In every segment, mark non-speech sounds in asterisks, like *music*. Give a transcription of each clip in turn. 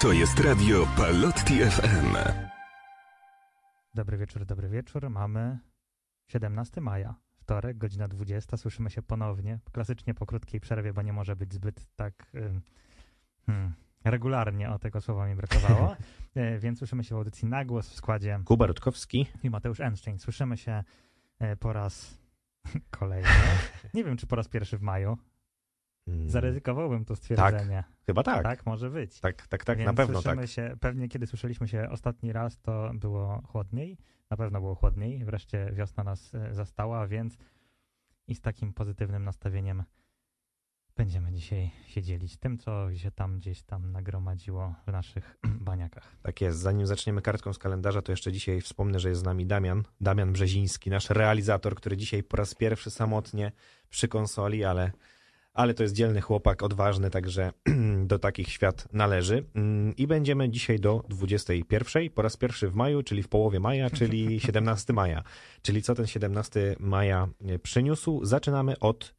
To jest radio Palotti FM. Dobry wieczór, dobry wieczór. Mamy 17 maja, wtorek, godzina 20. Słyszymy się ponownie, klasycznie po krótkiej przerwie, bo nie może być zbyt tak hmm, regularnie, o tego słowa mi brakowało. *laughs* E, więc słyszymy się w audycji na głos w składzie Kuba Rutkowski. i Mateusz Enszczeń. Słyszymy się e, po raz *laughs* kolejny. *laughs* Nie wiem, czy po raz pierwszy w maju. Mm, Zaryzykowałbym to stwierdzenie. Chyba tak. Tak, Tak, może być. tak, tak, tak Więc na pewno tak. Się, pewnie kiedy słyszeliśmy się ostatni raz, to było chłodniej. Na pewno było chłodniej. Wreszcie wiosna nas e, zastała, więc i z takim pozytywnym nastawieniem będziemy dzisiaj się dzielić tym, co się tam gdzieś tam nagromadziło w naszych *clears throat* baniakach. Tak jest. Zanim zaczniemy kartką z kalendarza, to jeszcze dzisiaj wspomnę, że jest z nami Damian, Damian Brzeziński, nasz realizator, który dzisiaj po raz pierwszy samotnie przy konsoli, ale, ale to jest dzielny chłopak, odważny, także *clears throat* do takich świat należy. Mm, I będziemy dzisiaj do 21, po raz pierwszy w maju, czyli w połowie maja, czyli *laughs* 17 maja. Czyli co ten 17 maja e, przyniósł? Zaczynamy od,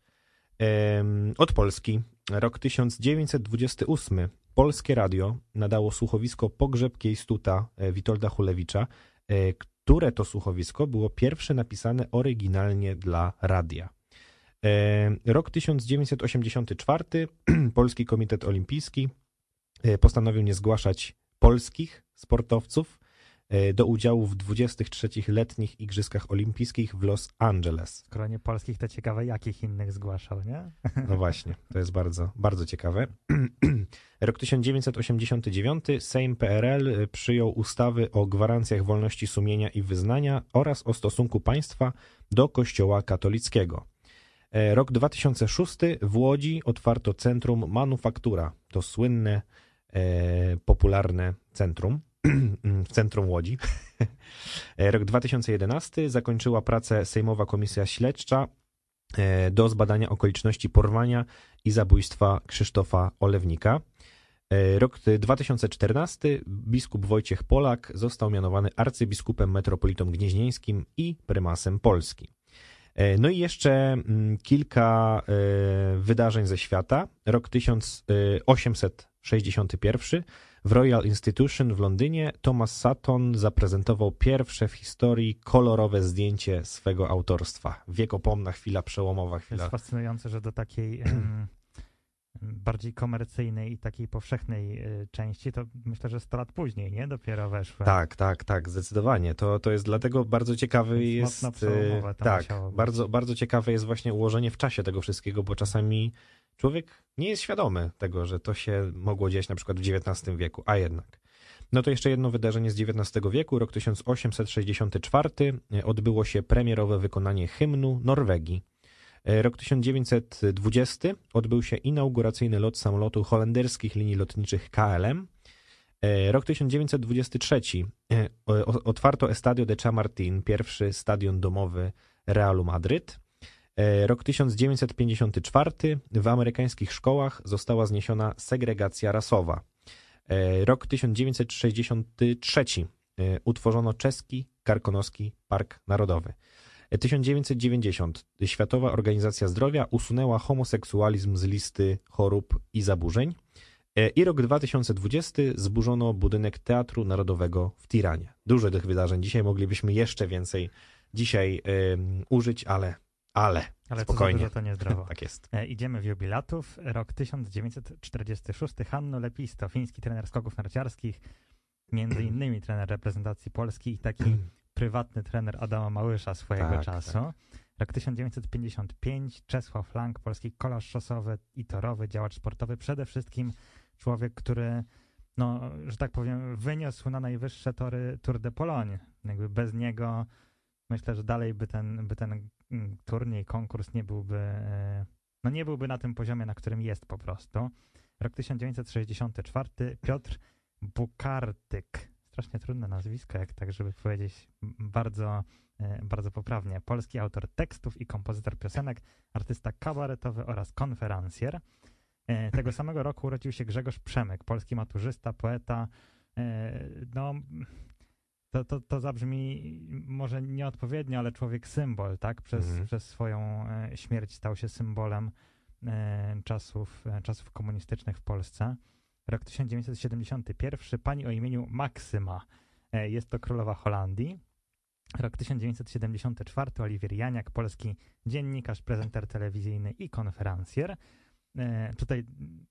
od Polski. Rok 1928. Polskie Radio nadało słuchowisko Pogrzeb Kiejstuta e, Witolda Hulewicza, e, które to słuchowisko było pierwsze napisane oryginalnie dla radia. E, Rok 1984. *clears throat* Polski Komitet Olimpijski e, postanowił nie zgłaszać polskich sportowców e, do udziału w 23 letnich Igrzyskach Olimpijskich w Los Angeles. Skoro nie polskich, to ciekawe, jakich innych zgłaszał, nie? No *laughs* właśnie, to jest bardzo, bardzo ciekawe. *clears throat* Rok 1989 Sejm PRL przyjął ustawy o gwarancjach wolności sumienia i wyznania oraz o stosunku państwa do Kościoła katolickiego. E, Rok 2006 w Łodzi otwarto Centrum Manufaktura. To słynne, e, popularne centrum w *clears throat* centrum Łodzi. E, Rok 2011 zakończyła pracę Sejmowa Komisja Śledcza do zbadania okoliczności porwania i zabójstwa Krzysztofa Olewnika. Rok 2014 biskup Wojciech Polak został mianowany arcybiskupem metropolitą gnieźnieńskim i prymasem Polski. E, No i jeszcze mm, kilka e, wydarzeń ze świata. Rok 1861 w Royal Institution w Londynie Thomas Sutton zaprezentował pierwsze w historii kolorowe zdjęcie swego autorstwa. Wiekopomna chwila, przełomowa To jest chwila. fascynujące, że do takiej *clears throat* bardziej komercyjnej i takiej powszechnej y, części, to myślę, że 100 lat później, nie? Dopiero weszły. Tak, tak, tak, zdecydowanie. To, to jest dlatego bardzo ciekawy jest. e, to tak, bardzo, bardzo ciekawe jest właśnie ułożenie w czasie tego wszystkiego, bo czasami człowiek nie jest świadomy tego, że to się mogło dziać na przykład w XIX wieku, a jednak. No to jeszcze jedno wydarzenie z XIX wieku. Rok 1864 e, odbyło się premierowe wykonanie hymnu Norwegii. E, Rok 1920 odbył się inauguracyjny lot samolotu holenderskich linii lotniczych KLM. E, Rok 1923 e, otwarto Estadio de Chamartín, pierwszy stadion domowy Realu Madryt. Rok 1954 w amerykańskich szkołach została zniesiona segregacja rasowa. Rok 1963 e, utworzono czeski Karkonoski Park Narodowy. E, 1990 Światowa Organizacja Zdrowia usunęła homoseksualizm z listy chorób i zaburzeń. E, I rok 2020 zburzono budynek Teatru Narodowego w Tiranie. Dużo tych wydarzeń. Dzisiaj moglibyśmy jeszcze więcej dzisiaj em, użyć, ale, ale, Ale spokojnie. co to niezdrowo. *laughs* tak jest. E, Idziemy w jubilatów. Rok 1946. Hanno Lepisto, fiński trener skoków narciarskich, między *clears throat* innymi trener reprezentacji Polski i taki *clears throat* prywatny trener Adama Małysza swojego Tak, czasu. tak. Rok 1955. Czesław Lang, polski kolarz szosowy i torowy, działacz sportowy. Przede wszystkim człowiek, który, no, że tak powiem, wyniósł na najwyższe tory Tour de Pologne. Jakby bez niego myślę, że dalej by ten, by ten mm, turniej, konkurs nie byłby, e, no nie byłby na tym poziomie, na którym jest po prostu. Rok 1964, Piotr Bukartyk. Strasznie trudne nazwisko, jak tak, żeby powiedzieć bardzo, e, bardzo poprawnie. Polski autor tekstów i kompozytor piosenek, artysta kabaretowy oraz konferencjer. E, Tego *laughs* samego roku urodził się Grzegorz Przemyk, polski maturzysta, poeta. E, No, to, to, to zabrzmi może nieodpowiednio, ale człowiek symbol, tak? Przez, Mhm. przez swoją śmierć stał się symbolem czasów, czasów komunistycznych w Polsce. Rok 1971, pani o imieniu Maksyma. E, Jest to królowa Holandii. Rok 1974, Oliwier Janiak, polski dziennikarz, prezenter telewizyjny i konferencjer. E, Tutaj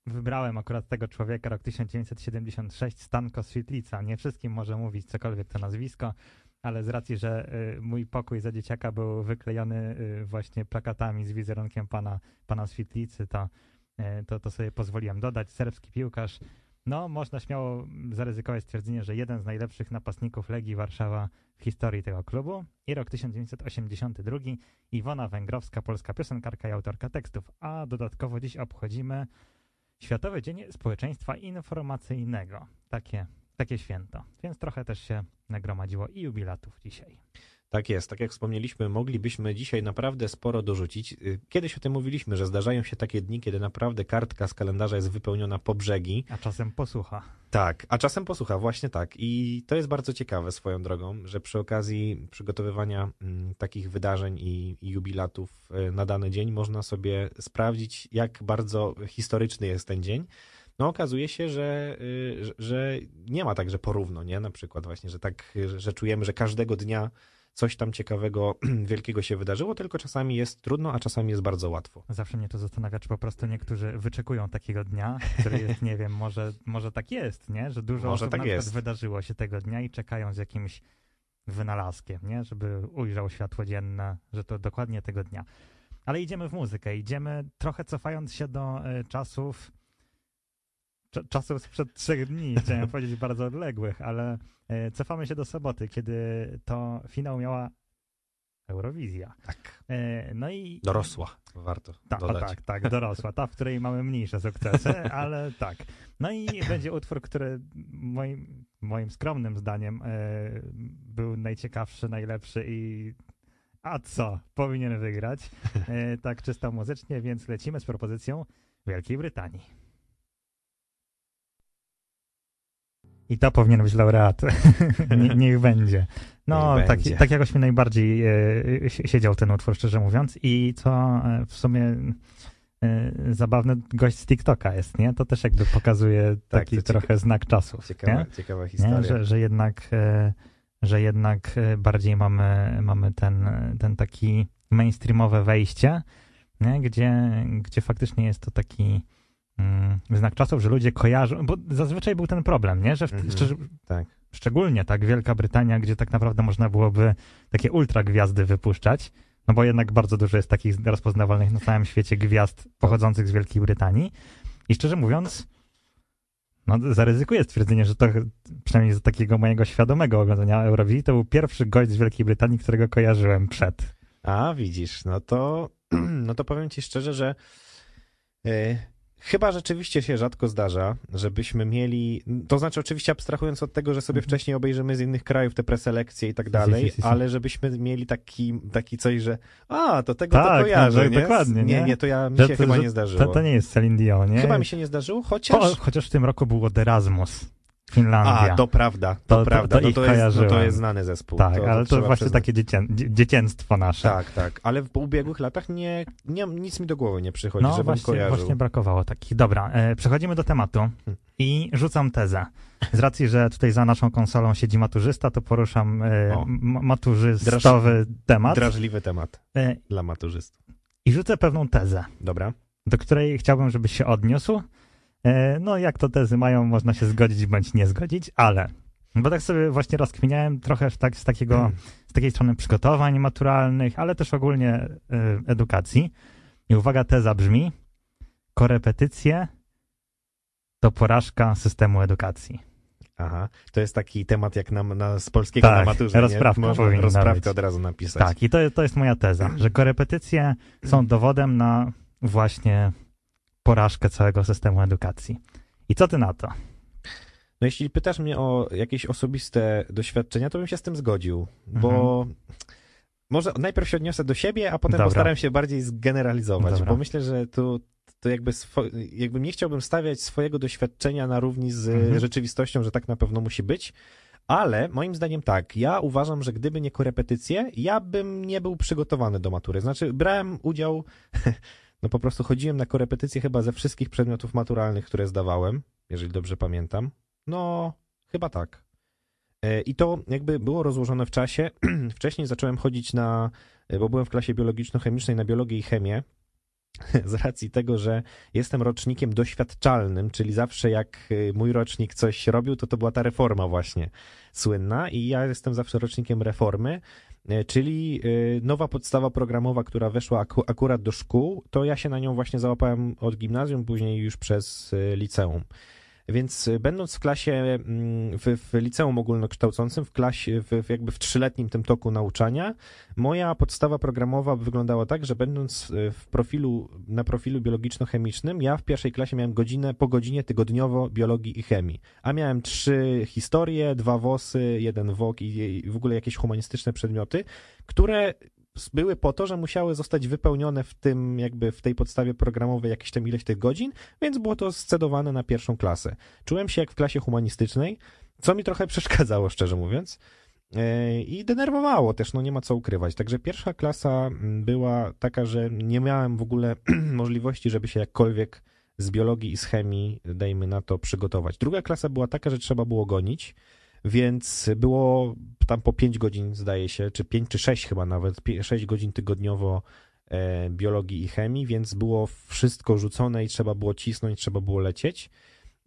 wybrałem akurat tego człowieka, rok 1976, Stanko Świetlica. Nie wszystkim może mówić cokolwiek to nazwisko, ale z racji, że y, mój pokój za dzieciaka był wyklejony właśnie plakatami z wizerunkiem pana, pana Świetlicy, to, to, to sobie pozwoliłem dodać. Serbski piłkarz. No, można śmiało zaryzykować stwierdzenie, że jeden z najlepszych napastników Legii Warszawa w historii tego klubu. I rok 1982, Iwona Węgrowska, polska piosenkarka i autorka tekstów. A dodatkowo dziś obchodzimy Światowy Dzień Społeczeństwa Informacyjnego. Takie, takie święto. Więc trochę też się nagromadziło i jubilatów dzisiaj. Tak jest, tak jak wspomnieliśmy, moglibyśmy dzisiaj naprawdę sporo dorzucić. Y, Kiedyś o tym mówiliśmy, że zdarzają się takie dni, kiedy naprawdę kartka z kalendarza jest wypełniona po brzegi. A czasem posłucha. Tak, a czasem posłucha, właśnie tak. I to jest bardzo ciekawe swoją drogą, że przy okazji przygotowywania mm, takich wydarzeń i, i jubilatów y, na dany dzień można sobie sprawdzić, jak bardzo historyczny jest ten dzień. No okazuje się, że, y, że, nie ma tak, że porówno, nie? Na przykład właśnie, że tak, że czujemy, że każdego dnia coś tam ciekawego, *clears throat* wielkiego się wydarzyło, tylko czasami jest trudno, a czasami jest bardzo łatwo. Zawsze mnie to zastanawia, czy po prostu niektórzy wyczekują takiego dnia, który jest, nie wiem, może, może tak jest, nie? Że dużo Może osób tak jest. wydarzyło się tego dnia i czekają z jakimś wynalazkiem, nie? Żeby ujrzał światło dzienne, że to dokładnie tego dnia. Ale idziemy w muzykę, idziemy trochę cofając się do e, czasów cza- czasów sprzed trzech dni, *laughs* chciałem powiedzieć bardzo odległych, ale e, cofamy się do soboty, kiedy to finał miała Eurowizja. Tak. E, no i Dorosła, warto tak, dodać. tak, tak, dorosła, ta, w której mamy mniejsze sukcesy, *laughs* ale tak. No i będzie utwór, który moim, moim skromnym zdaniem e, był najciekawszy, najlepszy i a co, powinien wygrać, tak czysto muzycznie, więc lecimy z propozycją Wielkiej Brytanii. I to powinien być laureat. *laughs* Nie, niech będzie. No, Niech tak, będzie. tak jakoś mi najbardziej e, si- siedział ten utwór, szczerze mówiąc. I co e, w sumie e, zabawny gość z TikToka jest, nie? To też jakby pokazuje Tak, taki cieka- trochę znak czasów. Ciekawa, nie? ciekawa historia. Nie? Że, że jednak, e, że jednak e, bardziej mamy, mamy ten, ten taki mainstreamowe wejście, nie? Gdzie, gdzie faktycznie jest to taki mm, znak czasów, że ludzie kojarzą, bo zazwyczaj był ten problem, nie? Że w, Mhm. szczerze, Tak. szczególnie tak Wielka Brytania, gdzie tak naprawdę można byłoby takie ultra gwiazdy wypuszczać, no bo jednak bardzo dużo jest takich rozpoznawalnych na całym świecie gwiazd pochodzących z Wielkiej Brytanii. I szczerze mówiąc, no zaryzykuję stwierdzenie, że to przynajmniej z takiego mojego świadomego oglądania Eurowizji, to był pierwszy gość z Wielkiej Brytanii, którego kojarzyłem przed. A, widzisz, no to, *clears throat* no to powiem ci szczerze, że e, chyba rzeczywiście się rzadko zdarza, żebyśmy mieli, to znaczy oczywiście abstrahując od tego, że sobie Mhm. wcześniej obejrzymy z innych krajów te preselekcje i tak dalej, si, si, si. ale żebyśmy mieli taki, taki coś, że a, to tego Tak, to kojarzę, no, nie? dokładnie, nie? nie? Nie, to ja, mi Że się to- chyba nie zdarzyło. To, to nie jest Celine Dion, nie? Chyba mi się nie zdarzyło, chociaż... Cho, chociaż w tym roku był od Erasmus, Finlandia. A, to prawda, to, To- to- prawda. to no, ich to, jest, no, to jest znany zespół. tak, ale to właśnie przyznać. takie dziecię, dzie- dziecięstwo nasze. Tak, tak, ale w ubiegłych latach nie, nie, nic mi do głowy nie przychodzi, No żebym właśnie, kojarzył. właśnie brakowało takich. Dobra, e, przechodzimy do tematu Hmm. i rzucam tezę. Z racji, że tutaj za naszą konsolą siedzi maturzysta, to poruszam e, O. maturzystowy temat Drażliwy temat e, dla maturzystów. i rzucę pewną tezę, Dobra. do której chciałbym, żebyś się odniósł. E, no, jak to tezy mają, można się zgodzić bądź nie zgodzić, ale bo tak sobie właśnie rozkminiałem trochę tak, z takiego z takiej strony przygotowań maturalnych, ale też ogólnie e, edukacji. I uwaga, teza brzmi: korepetycje to porażka systemu edukacji. Aha. To jest taki temat jak na, na, z polskiego Tak, na maturze. rozprawka nie? Można rozprawkę być. od razu napisać. Tak, i to, to jest moja teza, że korepetycje są dowodem na właśnie porażkę całego systemu edukacji. I co ty na to? No jeśli pytasz mnie o jakieś osobiste doświadczenia, to bym się z tym zgodził, bo może najpierw się odniosę do siebie, a potem Mhm. Dobra. postaram się bardziej zgeneralizować, Dobra. bo myślę, że tu to jakby, swo, jakby nie chciałbym stawiać swojego doświadczenia na równi z Mhm. rzeczywistością, że tak na pewno musi być, ale moim zdaniem tak, ja uważam, że gdyby nie korepetycje, ja bym nie był przygotowany do matury. Znaczy, brałem udział *laughs* no po prostu chodziłem na korepetycje chyba ze wszystkich przedmiotów maturalnych, które zdawałem, jeżeli dobrze pamiętam. No, chyba tak. E, I to jakby było rozłożone w czasie. *clears throat* Wcześniej zacząłem chodzić na, bo byłem w klasie biologiczno-chemicznej na biologię i chemię, *laughs* z racji tego, że jestem rocznikiem doświadczalnym, czyli zawsze jak y, mój rocznik coś robił, to to była ta reforma właśnie słynna i ja jestem zawsze rocznikiem reformy, czyli y, nowa podstawa programowa, która weszła akurat do szkół, to ja się na nią właśnie załapałem od gimnazjum, później już przez liceum. Więc y, będąc w klasie, mm, w, w liceum ogólnokształcącym, w klasie, w, jakby w trzyletnim tym toku nauczania, moja podstawa programowa wyglądała tak, że będąc y, w profilu, na profilu biologiczno-chemicznym, ja w pierwszej klasie miałem godzinę po godzinie tygodniowo biologii i chemii, a miałem trzy historie, dwa WOSy, jeden WOK i, i w ogóle jakieś humanistyczne przedmioty, które były po to, że musiały zostać wypełnione w tym, jakby w tej podstawie programowej jakieś tam ileś tych godzin, więc było to scedowane na pierwszą klasę. Czułem się jak w klasie humanistycznej, co mi trochę *laughs* przeszkadzało, szczerze mówiąc. E, I denerwowało też, no nie ma co ukrywać. Także pierwsza klasa mm, była taka, że nie miałem w ogóle *clears throat* możliwości, żeby się jakkolwiek z biologii i z chemii, dajmy na to, przygotować. Druga klasa była taka, że trzeba było gonić więc było tam po 5 godzin, zdaje się, czy 5 czy 6 chyba nawet, 6 godzin tygodniowo e, biologii i chemii, więc było wszystko rzucone i trzeba było cisnąć, trzeba było lecieć.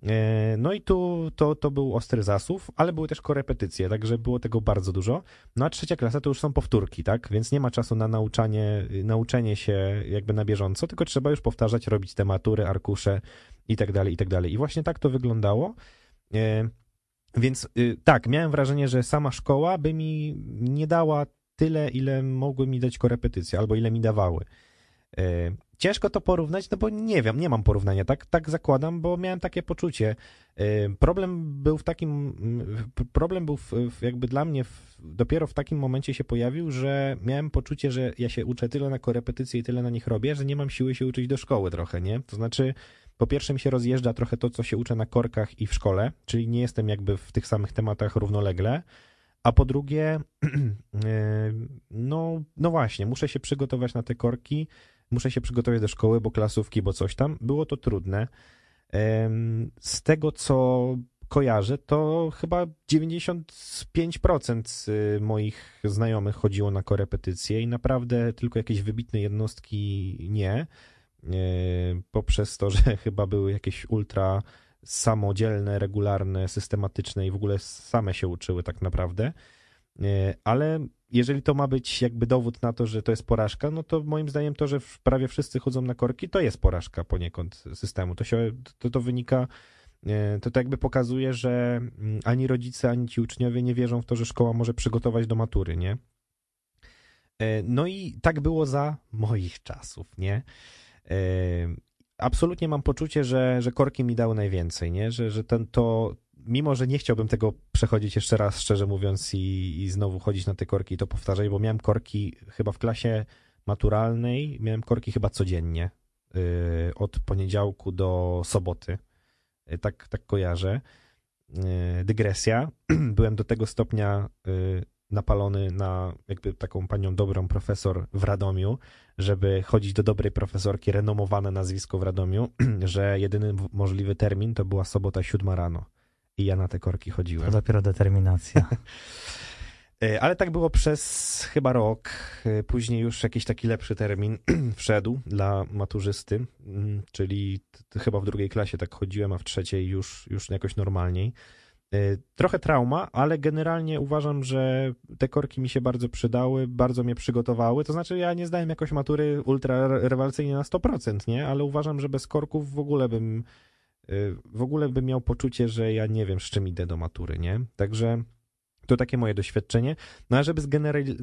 E, no i tu to, to był ostry zasów, ale były też korepetycje, także było tego bardzo dużo. No a trzecia klasa to już są powtórki, tak? Więc nie ma czasu na nauczanie, nauczenie się jakby na bieżąco, tylko trzeba już powtarzać, robić te matury, arkusze i tak dalej, i tak dalej. I właśnie tak to wyglądało. Więc y, tak, miałem wrażenie, że sama szkoła by mi nie dała tyle, ile mogły mi dać korepetycje, albo ile mi dawały. Y, ciężko to porównać, no bo nie wiem, nie mam porównania, tak, tak zakładam, bo miałem takie poczucie. Y, problem był w takim, problem był w, jakby dla mnie w, dopiero w takim momencie się pojawił, że miałem poczucie, że ja się uczę tyle na korepetycje i tyle na nich robię, że nie mam siły się uczyć do szkoły trochę, nie? To znaczy, po pierwsze mi się rozjeżdża trochę to, co się uczę na korkach i w szkole, czyli nie jestem jakby w tych samych tematach równolegle. A po drugie, *clears throat* e, no, no właśnie, muszę się przygotować na te korki, muszę się przygotować do szkoły, bo klasówki, bo coś tam. Było to trudne. Z tego, co kojarzę, to chyba 95% y, moich znajomych chodziło na korepetycje i naprawdę tylko jakieś wybitne jednostki nie. E, poprzez to, *laughs* że chyba były jakieś ultra samodzielne, regularne, systematyczne i w ogóle same się uczyły tak naprawdę. E, ale jeżeli to ma być jakby dowód na to, że to jest porażka, no to moim zdaniem to, że prawie wszyscy chodzą na korki, to jest porażka poniekąd systemu. To się, to, to wynika, e, to, to jakby pokazuje, że mm, ani rodzice, ani ci uczniowie nie wierzą w to, że szkoła może przygotować do matury, nie? No i tak było za moich czasów, nie? Absolutnie mam poczucie, że, że korki mi dały najwięcej, nie? Że, że ten, to, mimo że nie chciałbym tego przechodzić jeszcze raz, szczerze mówiąc, i, i znowu chodzić na te korki i to powtarzać, bo miałem korki chyba w klasie maturalnej, miałem korki chyba codziennie, yy, od poniedziałku do soboty. Yy, tak, tak kojarzę. Yy, dygresja. *clears throat* Byłem do tego stopnia y, napalony na jakby taką panią dobrą profesor w Radomiu, żeby chodzić do dobrej profesorki, renomowane nazwisko w Radomiu, *clears throat* że jedyny możliwy termin to była sobota siódma rano. I ja na te korki chodziłem. To dopiero determinacja. *laughs* E, ale tak było przez chyba rok. E, później już jakiś taki lepszy termin *clears throat* wszedł dla maturzysty, mm, czyli chyba w drugiej klasie tak chodziłem, a w trzeciej już, już jakoś normalniej. Y, trochę trauma, ale generalnie uważam, że te korki mi się bardzo przydały, bardzo mnie przygotowały. To znaczy, ja nie zdałem jakoś matury ultra rewelacyjnie na 100%, nie? Ale uważam, że bez korków w ogóle bym y, w ogóle bym miał poczucie, że ja nie wiem, z czym idę do matury, nie? Także to takie moje doświadczenie. No a żeby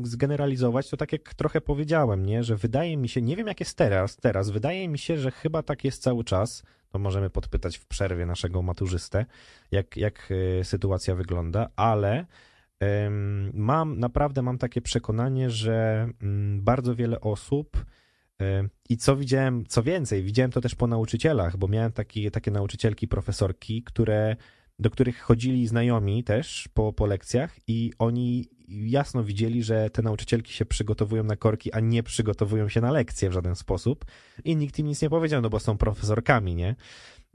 zgeneralizować, to tak jak trochę powiedziałem, nie? Że wydaje mi się, nie wiem jak jest teraz, teraz, wydaje mi się, że chyba tak jest cały czas, to możemy podpytać w przerwie naszego maturzystę, jak, jak e, sytuacja wygląda, ale mam, naprawdę mam takie przekonanie, że mm, bardzo wiele osób i co widziałem, co więcej, widziałem to też po nauczycielach, bo miałem taki, takie nauczycielki, profesorki, które do których chodzili znajomi też po, po lekcjach i oni jasno widzieli, że te nauczycielki się przygotowują na korki, a nie przygotowują się na lekcje w żaden sposób i nikt im nic nie powiedział, no bo są profesorkami, nie?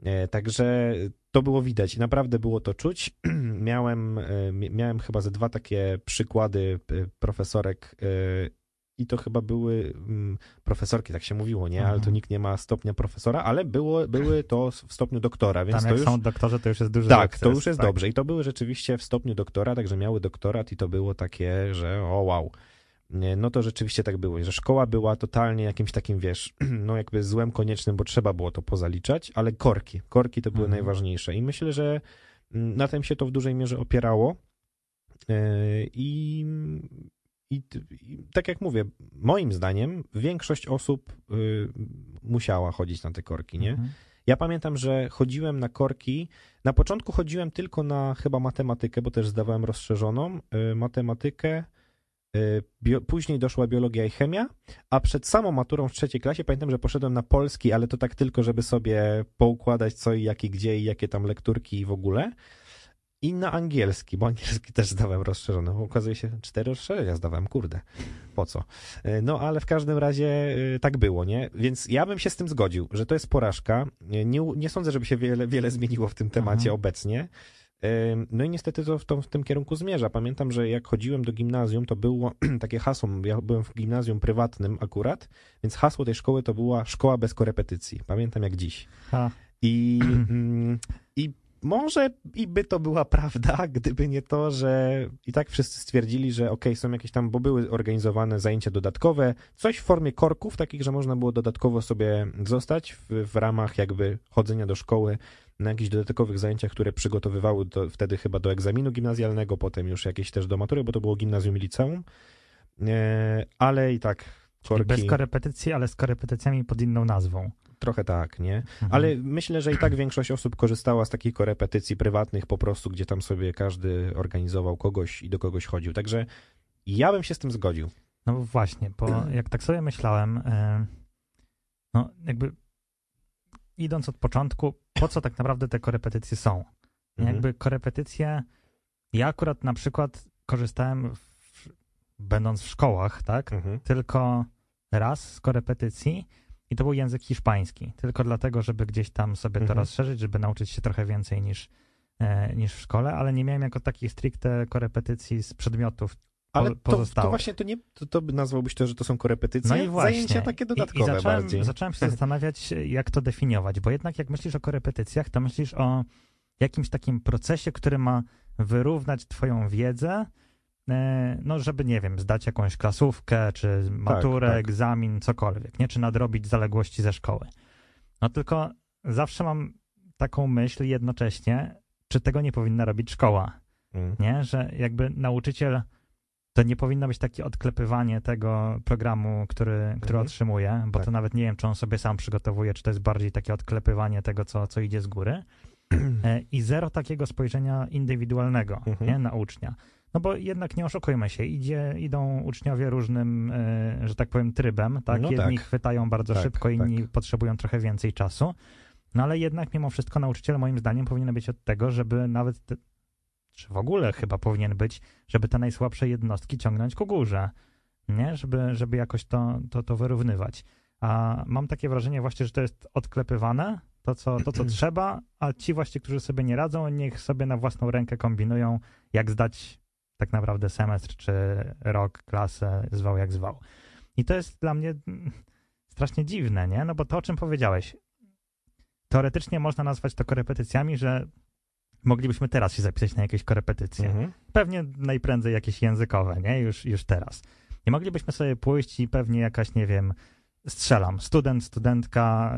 E, także to było widać i naprawdę było to czuć. *clears throat* miałem, e, miałem chyba ze dwa takie przykłady e, profesorek i to chyba były mm, profesorki, tak się mówiło, nie? Ale to mhm. nikt nie ma stopnia profesora, ale było, były to w stopniu doktora, więc Tam to jak już... są doktorzy, to już jest duży Tak, sukces, to już jest tak. dobrze i to były rzeczywiście w stopniu doktora, także miały doktorat i to było takie, że o wow. No to rzeczywiście tak było, że szkoła była totalnie jakimś takim, wiesz, *clears throat* no jakby złem koniecznym, bo trzeba było to pozaliczać, ale korki, korki to były mhm. najważniejsze i myślę, że mm, na tym się to w dużej mierze opierało e, i i, I, tak jak mówię, moim zdaniem większość osób y, musiała chodzić na te korki, nie? Mhm. Ja pamiętam, że chodziłem na korki. Na początku chodziłem tylko na chyba matematykę, bo też zdawałem rozszerzoną y, matematykę. Y, bio, później doszła biologia i chemia, a przed samą maturą w trzeciej klasie pamiętam, że poszedłem na polski, ale to tak tylko, żeby sobie poukładać co i jakie gdzie i jakie tam lekturki i w ogóle i na angielski, bo angielski też zdawałem rozszerzony. Okazuje się, cztery rozszerzenia zdawałem, kurde, po co? E, no ale w każdym razie e, tak było, nie? Więc ja bym się z tym zgodził, że to jest porażka. Nie, nie sądzę, żeby się wiele, wiele zmieniło w tym temacie mhm. obecnie. E, no i niestety to w, to w, tym kierunku zmierza. Pamiętam, że jak chodziłem do gimnazjum, to było *clears throat* takie hasło, ja byłem w gimnazjum prywatnym akurat, więc hasło tej szkoły to była szkoła bez korepetycji. Pamiętam jak dziś. Ha. I, *clears throat* mm, I może i by to była prawda, gdyby nie to, że i tak wszyscy stwierdzili, że ok, są jakieś tam, bo były organizowane zajęcia dodatkowe, coś w formie korków, takich, że można było dodatkowo sobie zostać w, w ramach jakby chodzenia do szkoły na jakichś dodatkowych zajęciach, które przygotowywały do, wtedy chyba do egzaminu gimnazjalnego, potem już jakieś też do matury, bo to było gimnazjum i liceum, e, ale i tak korki... Bez korepetycji, ale z korepetycjami pod inną nazwą. Trochę tak, nie? Mhm. Ale myślę, że i tak większość osób korzystała z takich korepetycji prywatnych po prostu, gdzie tam sobie każdy organizował kogoś i do kogoś chodził. Także ja bym się z tym zgodził. No właśnie, bo *clears throat* jak tak sobie myślałem, e, no jakby idąc od początku, po co tak naprawdę te korepetycje są? Mhm. Jakby korepetycje, ja akurat na przykład korzystałem w, będąc w szkołach, tak? Mhm. Tylko raz z korepetycji i to był język hiszpański, tylko dlatego, żeby gdzieś tam sobie mhm. to rozszerzyć, żeby nauczyć się trochę więcej niż, e, niż w szkole, ale nie miałem jako takich stricte korepetycji z przedmiotów ale to, to, właśnie to nie, to, to nazwałbyś to, że to są korepetycje? No i właśnie. Zajęcia takie dodatkowe I, i zacząłem, bardziej. zacząłem się *laughs* zastanawiać, jak to definiować, bo jednak jak myślisz o korepetycjach, to myślisz o jakimś takim procesie, który ma wyrównać twoją wiedzę no żeby, nie wiem, zdać jakąś klasówkę, czy maturę, tak, tak. egzamin, cokolwiek, nie? Czy nadrobić zaległości ze szkoły. No tylko zawsze mam taką myśl jednocześnie, czy tego nie powinna robić szkoła, mm. nie? Że jakby nauczyciel to nie powinno być takie odklepywanie tego programu, który, który mm. otrzymuje, bo tak. to nawet nie wiem, czy on sobie sam przygotowuje, czy to jest bardziej takie odklepywanie tego, co, co idzie z góry. *clears throat* E, I zero takiego spojrzenia indywidualnego mm -hmm. nie, na ucznia. No bo jednak nie oszukujmy się, idzie, idą uczniowie różnym, e, że tak powiem, trybem, tak? No Jedni tak. chwytają bardzo tak, szybko, inni tak. potrzebują trochę więcej czasu. No ale jednak mimo wszystko nauczyciel moim zdaniem powinien być od tego, żeby nawet, te, czy w ogóle chyba powinien być, żeby te najsłabsze jednostki ciągnąć ku górze, nie? Żeby, żeby jakoś to, to, to wyrównywać. A mam takie wrażenie właśnie, że to jest odklepywane, to co, to co *clears throat* trzeba, a ci właśnie, którzy sobie nie radzą, niech sobie na własną rękę kombinują, jak zdać tak naprawdę semestr czy rok, klasę, zwał jak zwał. I to jest dla mnie strasznie dziwne, nie? No bo to, o czym powiedziałeś, teoretycznie można nazwać to korepetycjami, że moglibyśmy teraz się zapisać na jakieś korepetycje. Mhm. Pewnie najprędzej jakieś językowe, nie? Już, już teraz. Nie moglibyśmy sobie pójść i pewnie jakaś, nie wiem, strzelam, student, studentka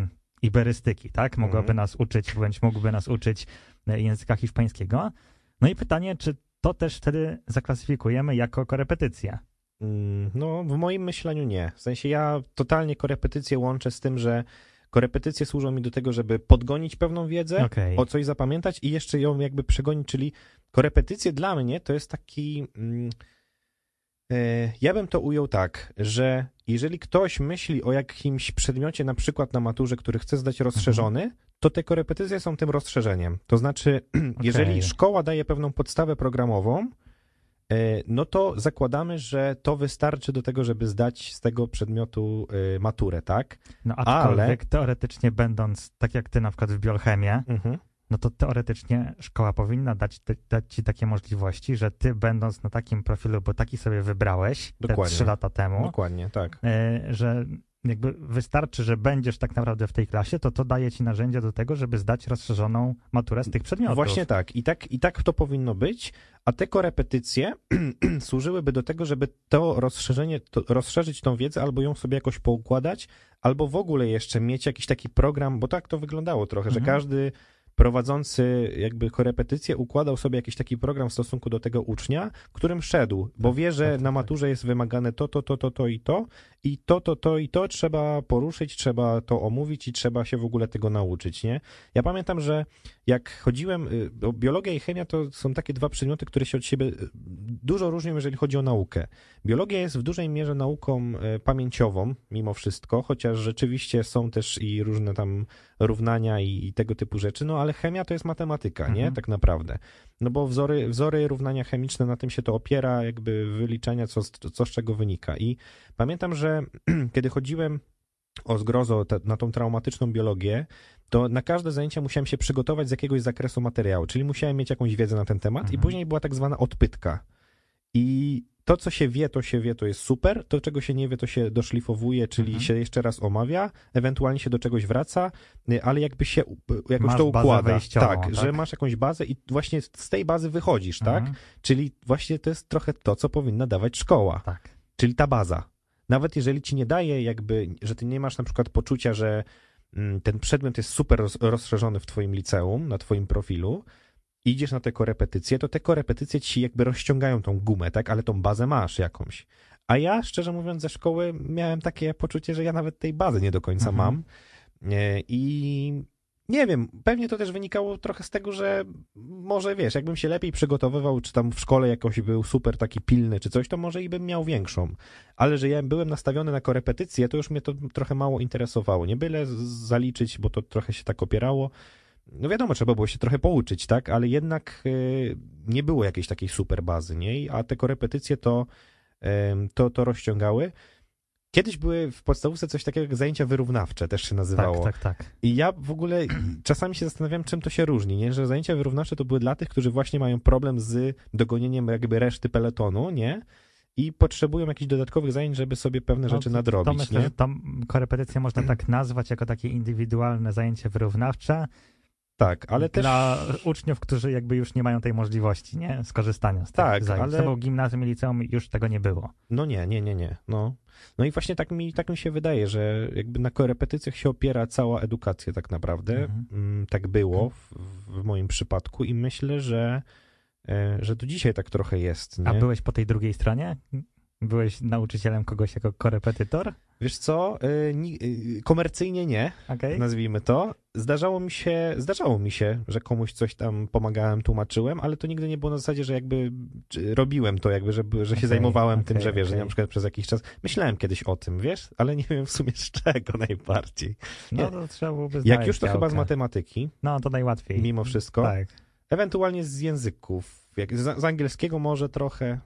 yy, iberystyki, tak? Mogłaby mhm. nas uczyć, bądź mógłby nas uczyć y, języka hiszpańskiego. No i pytanie, czy to też wtedy zaklasyfikujemy jako korepetycję. Mm, no, w moim myśleniu nie. W sensie ja totalnie korepetycję łączę z tym, że korepetycje służą mi do tego, żeby podgonić pewną wiedzę, okay. o coś zapamiętać i jeszcze ją jakby przegonić, czyli korepetycje dla mnie to jest taki... Mm, Ja bym to ujął tak, że jeżeli ktoś myśli o jakimś przedmiocie, na przykład na maturze, który chce zdać rozszerzony, to te korepetycje są tym rozszerzeniem. To znaczy, *clears throat* jeżeli szkoła daje pewną podstawę programową, e, no to zakładamy, że to wystarczy do tego, żeby zdać z tego przedmiotu e, maturę, tak? No aczkolwiek teoretycznie będąc, tak jak ty na przykład w biochemię, Mhm. No to teoretycznie szkoła powinna dać, dać ci takie możliwości, że ty będąc na takim profilu, bo taki sobie wybrałeś te Dokładnie. trzy lata temu, Dokładnie, tak. e, że jakby wystarczy, że będziesz tak naprawdę w tej klasie, to to daje ci narzędzia do tego, żeby zdać rozszerzoną maturę z tych przedmiotów. Właśnie tak. I, tak. I tak to powinno być, a te korepetycje *clears throat* służyłyby do tego, żeby to rozszerzenie, to rozszerzyć tą wiedzę, albo ją sobie jakoś poukładać, albo w ogóle jeszcze mieć jakiś taki program, bo tak to wyglądało trochę, że Mhm. każdy prowadzący jakby korepetycję układał sobie jakiś taki program w stosunku do tego ucznia, którym szedł, bo wie, że tak, tak, na tak. maturze jest wymagane to, to, to, to, to i to i to, to, to i to trzeba poruszyć, trzeba to omówić i trzeba się w ogóle tego nauczyć, nie? Ja pamiętam, że jak chodziłem, y, bo biologia i chemia to są takie dwa przedmioty, które się od siebie y, dużo różnią, jeżeli chodzi o naukę. Biologia jest w dużej mierze nauką y, pamięciową, mimo wszystko, chociaż rzeczywiście są też i różne tam równania i, i tego typu rzeczy, no ale chemia to jest matematyka, nie? Mhm. Tak naprawdę. No bo wzory, wzory równania chemiczne, na tym się to opiera, jakby wyliczenia, co, z- co z czego wynika. I pamiętam, że *clears throat* kiedy chodziłem o zgrozo te, na tą traumatyczną biologię, to na każde zajęcia musiałem się przygotować z jakiegoś zakresu materiału, czyli musiałem mieć jakąś wiedzę na ten temat i Mhm. później była tak zwana odpytka. I to, co się wie, to się wie, to jest super, to, czego się nie wie, to się doszlifowuje, czyli Mhm. się jeszcze raz omawia, ewentualnie się do czegoś wraca, y, ale jakby się u- jakoś Masz to układa. tak, tak? że masz jakąś bazę i właśnie z tej bazy wychodzisz, tak? Mhm. Czyli właśnie to jest trochę to, co powinna dawać szkoła Tak. czyli ta baza. Nawet jeżeli ci nie daje jakby, że ty nie masz na przykład poczucia, że mm, ten przedmiot jest super roz, rozszerzony w twoim liceum, na twoim profilu, idziesz na te korepetycje, to te korepetycje ci jakby rozciągają tą gumę, tak? Ale tą bazę masz jakąś. A ja, szczerze mówiąc, ze szkoły miałem takie poczucie, że ja nawet tej bazy nie do końca Mhm. mam. E, I nie wiem, pewnie to też wynikało trochę z tego, że może wiesz, jakbym się lepiej przygotowywał, czy tam w szkole jakoś był super taki pilny, czy coś, to może i bym miał większą. Ale że ja byłem nastawiony na korepetycje, to już mnie to trochę mało interesowało. Nie byle zaliczyć, bo to trochę się tak opierało. No wiadomo, trzeba było się trochę pouczyć, tak? Ale jednak y, nie było jakiejś takiej super bazy, nie? A te korepetycje to, em, to, to rozciągały. Kiedyś były w podstawówce coś takiego jak zajęcia wyrównawcze, też się nazywało. Tak, tak, tak. I ja w ogóle *clears throat* czasami się zastanawiam, czym to się różni, nie? Że zajęcia wyrównawcze to były dla tych, którzy właśnie mają problem z dogonieniem jakby reszty peletonu, nie? I potrzebują jakichś dodatkowych zajęć, żeby sobie pewne rzeczy No, nadrobić, To myślę, nie? że tam korepetycje można tak nazwać jako takie indywidualne zajęcie wyrównawcze Tak, ale też... dla uczniów, którzy jakby już nie mają tej możliwości, nie? Skorzystania z tych Tak, zajęć. ale- To było gimnazjum i liceum już tego nie było. No nie, nie, nie, nie. No, no i właśnie tak mi, tak mi się wydaje, że jakby na korepetycjach się opiera cała edukacja tak naprawdę. Mhm. Mm, Tak było w, w moim przypadku i myślę, że, e, że do dzisiaj tak trochę jest, nie? A byłeś po tej drugiej stronie? Byłeś nauczycielem kogoś jako korepetytor? Wiesz co, ni- e, komercyjnie nie, Okej. nazwijmy to. Zdarzało mi się, zdarzało mi się, że komuś coś tam pomagałem, tłumaczyłem, ale to nigdy nie było na zasadzie, że jakby robiłem to, jakby, że, że się Okej, zajmowałem tym, okej, że wiesz, że na przykład przez jakiś czas myślałem kiedyś o tym, wiesz, ale nie wiem w sumie z czego *laughs* najbardziej. No to trzeba byłoby Jak już to chyba z działkę. matematyki, No to najłatwiej. mimo wszystko, Tak, ewentualnie z języków, z, angielskiego może trochę,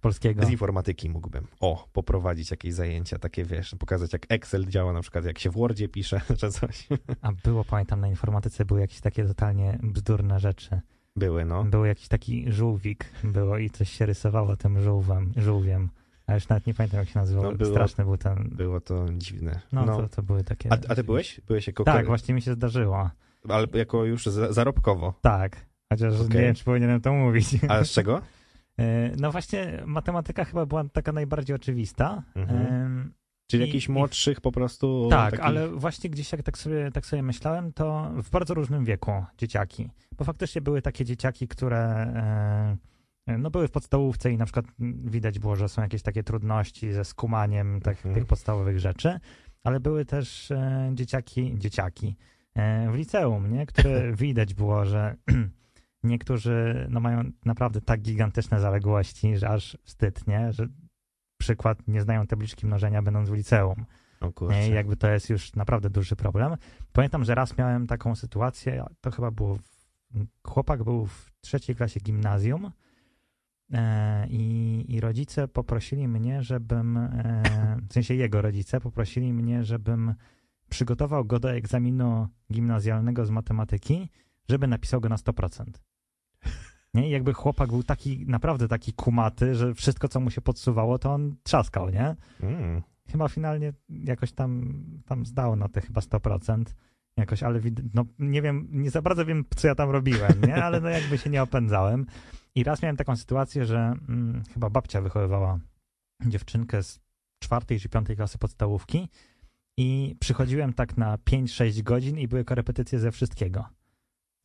polskiego. z informatyki mógłbym, o, poprowadzić jakieś zajęcia, takie wiesz, pokazać jak Excel działa, na przykład jak się w Wordzie pisze, *laughs* czy coś. A było, pamiętam, na informatyce były jakieś takie totalnie bzdurne rzeczy. Były, no. Był jakiś taki żółwik, było i coś się rysowało tym żółwem, żółwiem. A już nawet nie pamiętam, jak się nazywał. No, było- Straszny był ten. Było to dziwne. No, No. To, to były takie. A, a ty byłeś? Byłeś jako Tak, właśnie mi się zdarzyło. Ale jako już za- zarobkowo. Tak. Chociaż Okej. nie wiem, czy powinienem to mówić. A z czego? *laughs* E, No właśnie, matematyka chyba była taka najbardziej oczywista. Mhm. Czyli I- jakichś i- młodszych po prostu. Tak, takich... ale właśnie gdzieś jak tak sobie, tak sobie myślałem, to w bardzo różnym wieku dzieciaki. Bo faktycznie były takie dzieciaki, które e, no były w podstawówce i na przykład widać było, że są jakieś takie trudności ze skumaniem tak, Mhm. tych podstawowych rzeczy, ale były też e, dzieciaki, dzieciaki e, w liceum, nie? które *laughs* widać było, że *clears throat* niektórzy no, mają naprawdę tak gigantyczne zaległości, że aż wstyd, nie? Że przykład nie znają tabliczki mnożenia będąc w liceum. Nie? I jakby to jest już naprawdę duży problem. Pamiętam, że raz miałem taką sytuację, to chyba było, w, chłopak był w trzeciej klasie gimnazjum e, i, i rodzice poprosili mnie, żebym, e, w sensie jego rodzice poprosili mnie, żebym przygotował go do egzaminu gimnazjalnego z matematyki, żeby napisał go na 100%. Nie? I jakby chłopak był taki, naprawdę taki kumaty, że wszystko, co mu się podsuwało, to on trzaskał, nie? Mm. chyba finalnie jakoś tam, tam zdał na te chyba 100%. Jakoś, ale no, nie wiem, nie za bardzo wiem, co ja tam robiłem, nie? Ale no jakby się nie opędzałem. I raz miałem taką sytuację, że mm, chyba babcia wychowywała dziewczynkę z czwartej czy piątej klasy podstawówki i przychodziłem tak na 5-6 godzin i były korepetycje ze wszystkiego.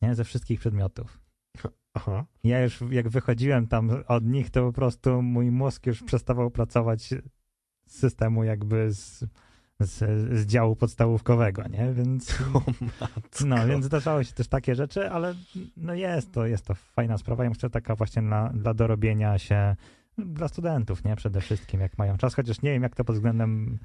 Nie? Ze wszystkich przedmiotów. Aha. Ja już jak wychodziłem tam od nich, to po prostu mój mózg już przestawał pracować z systemu jakby z, z, z działu podstawówkowego, nie? Więc, *laughs* no, więc zdarzały się też takie rzeczy, ale no jest to, jest to fajna sprawa. Ja myślę, taka właśnie dla, dla dorobienia się dla studentów, nie? Przede wszystkim, jak mają czas, chociaż nie wiem, jak to pod względem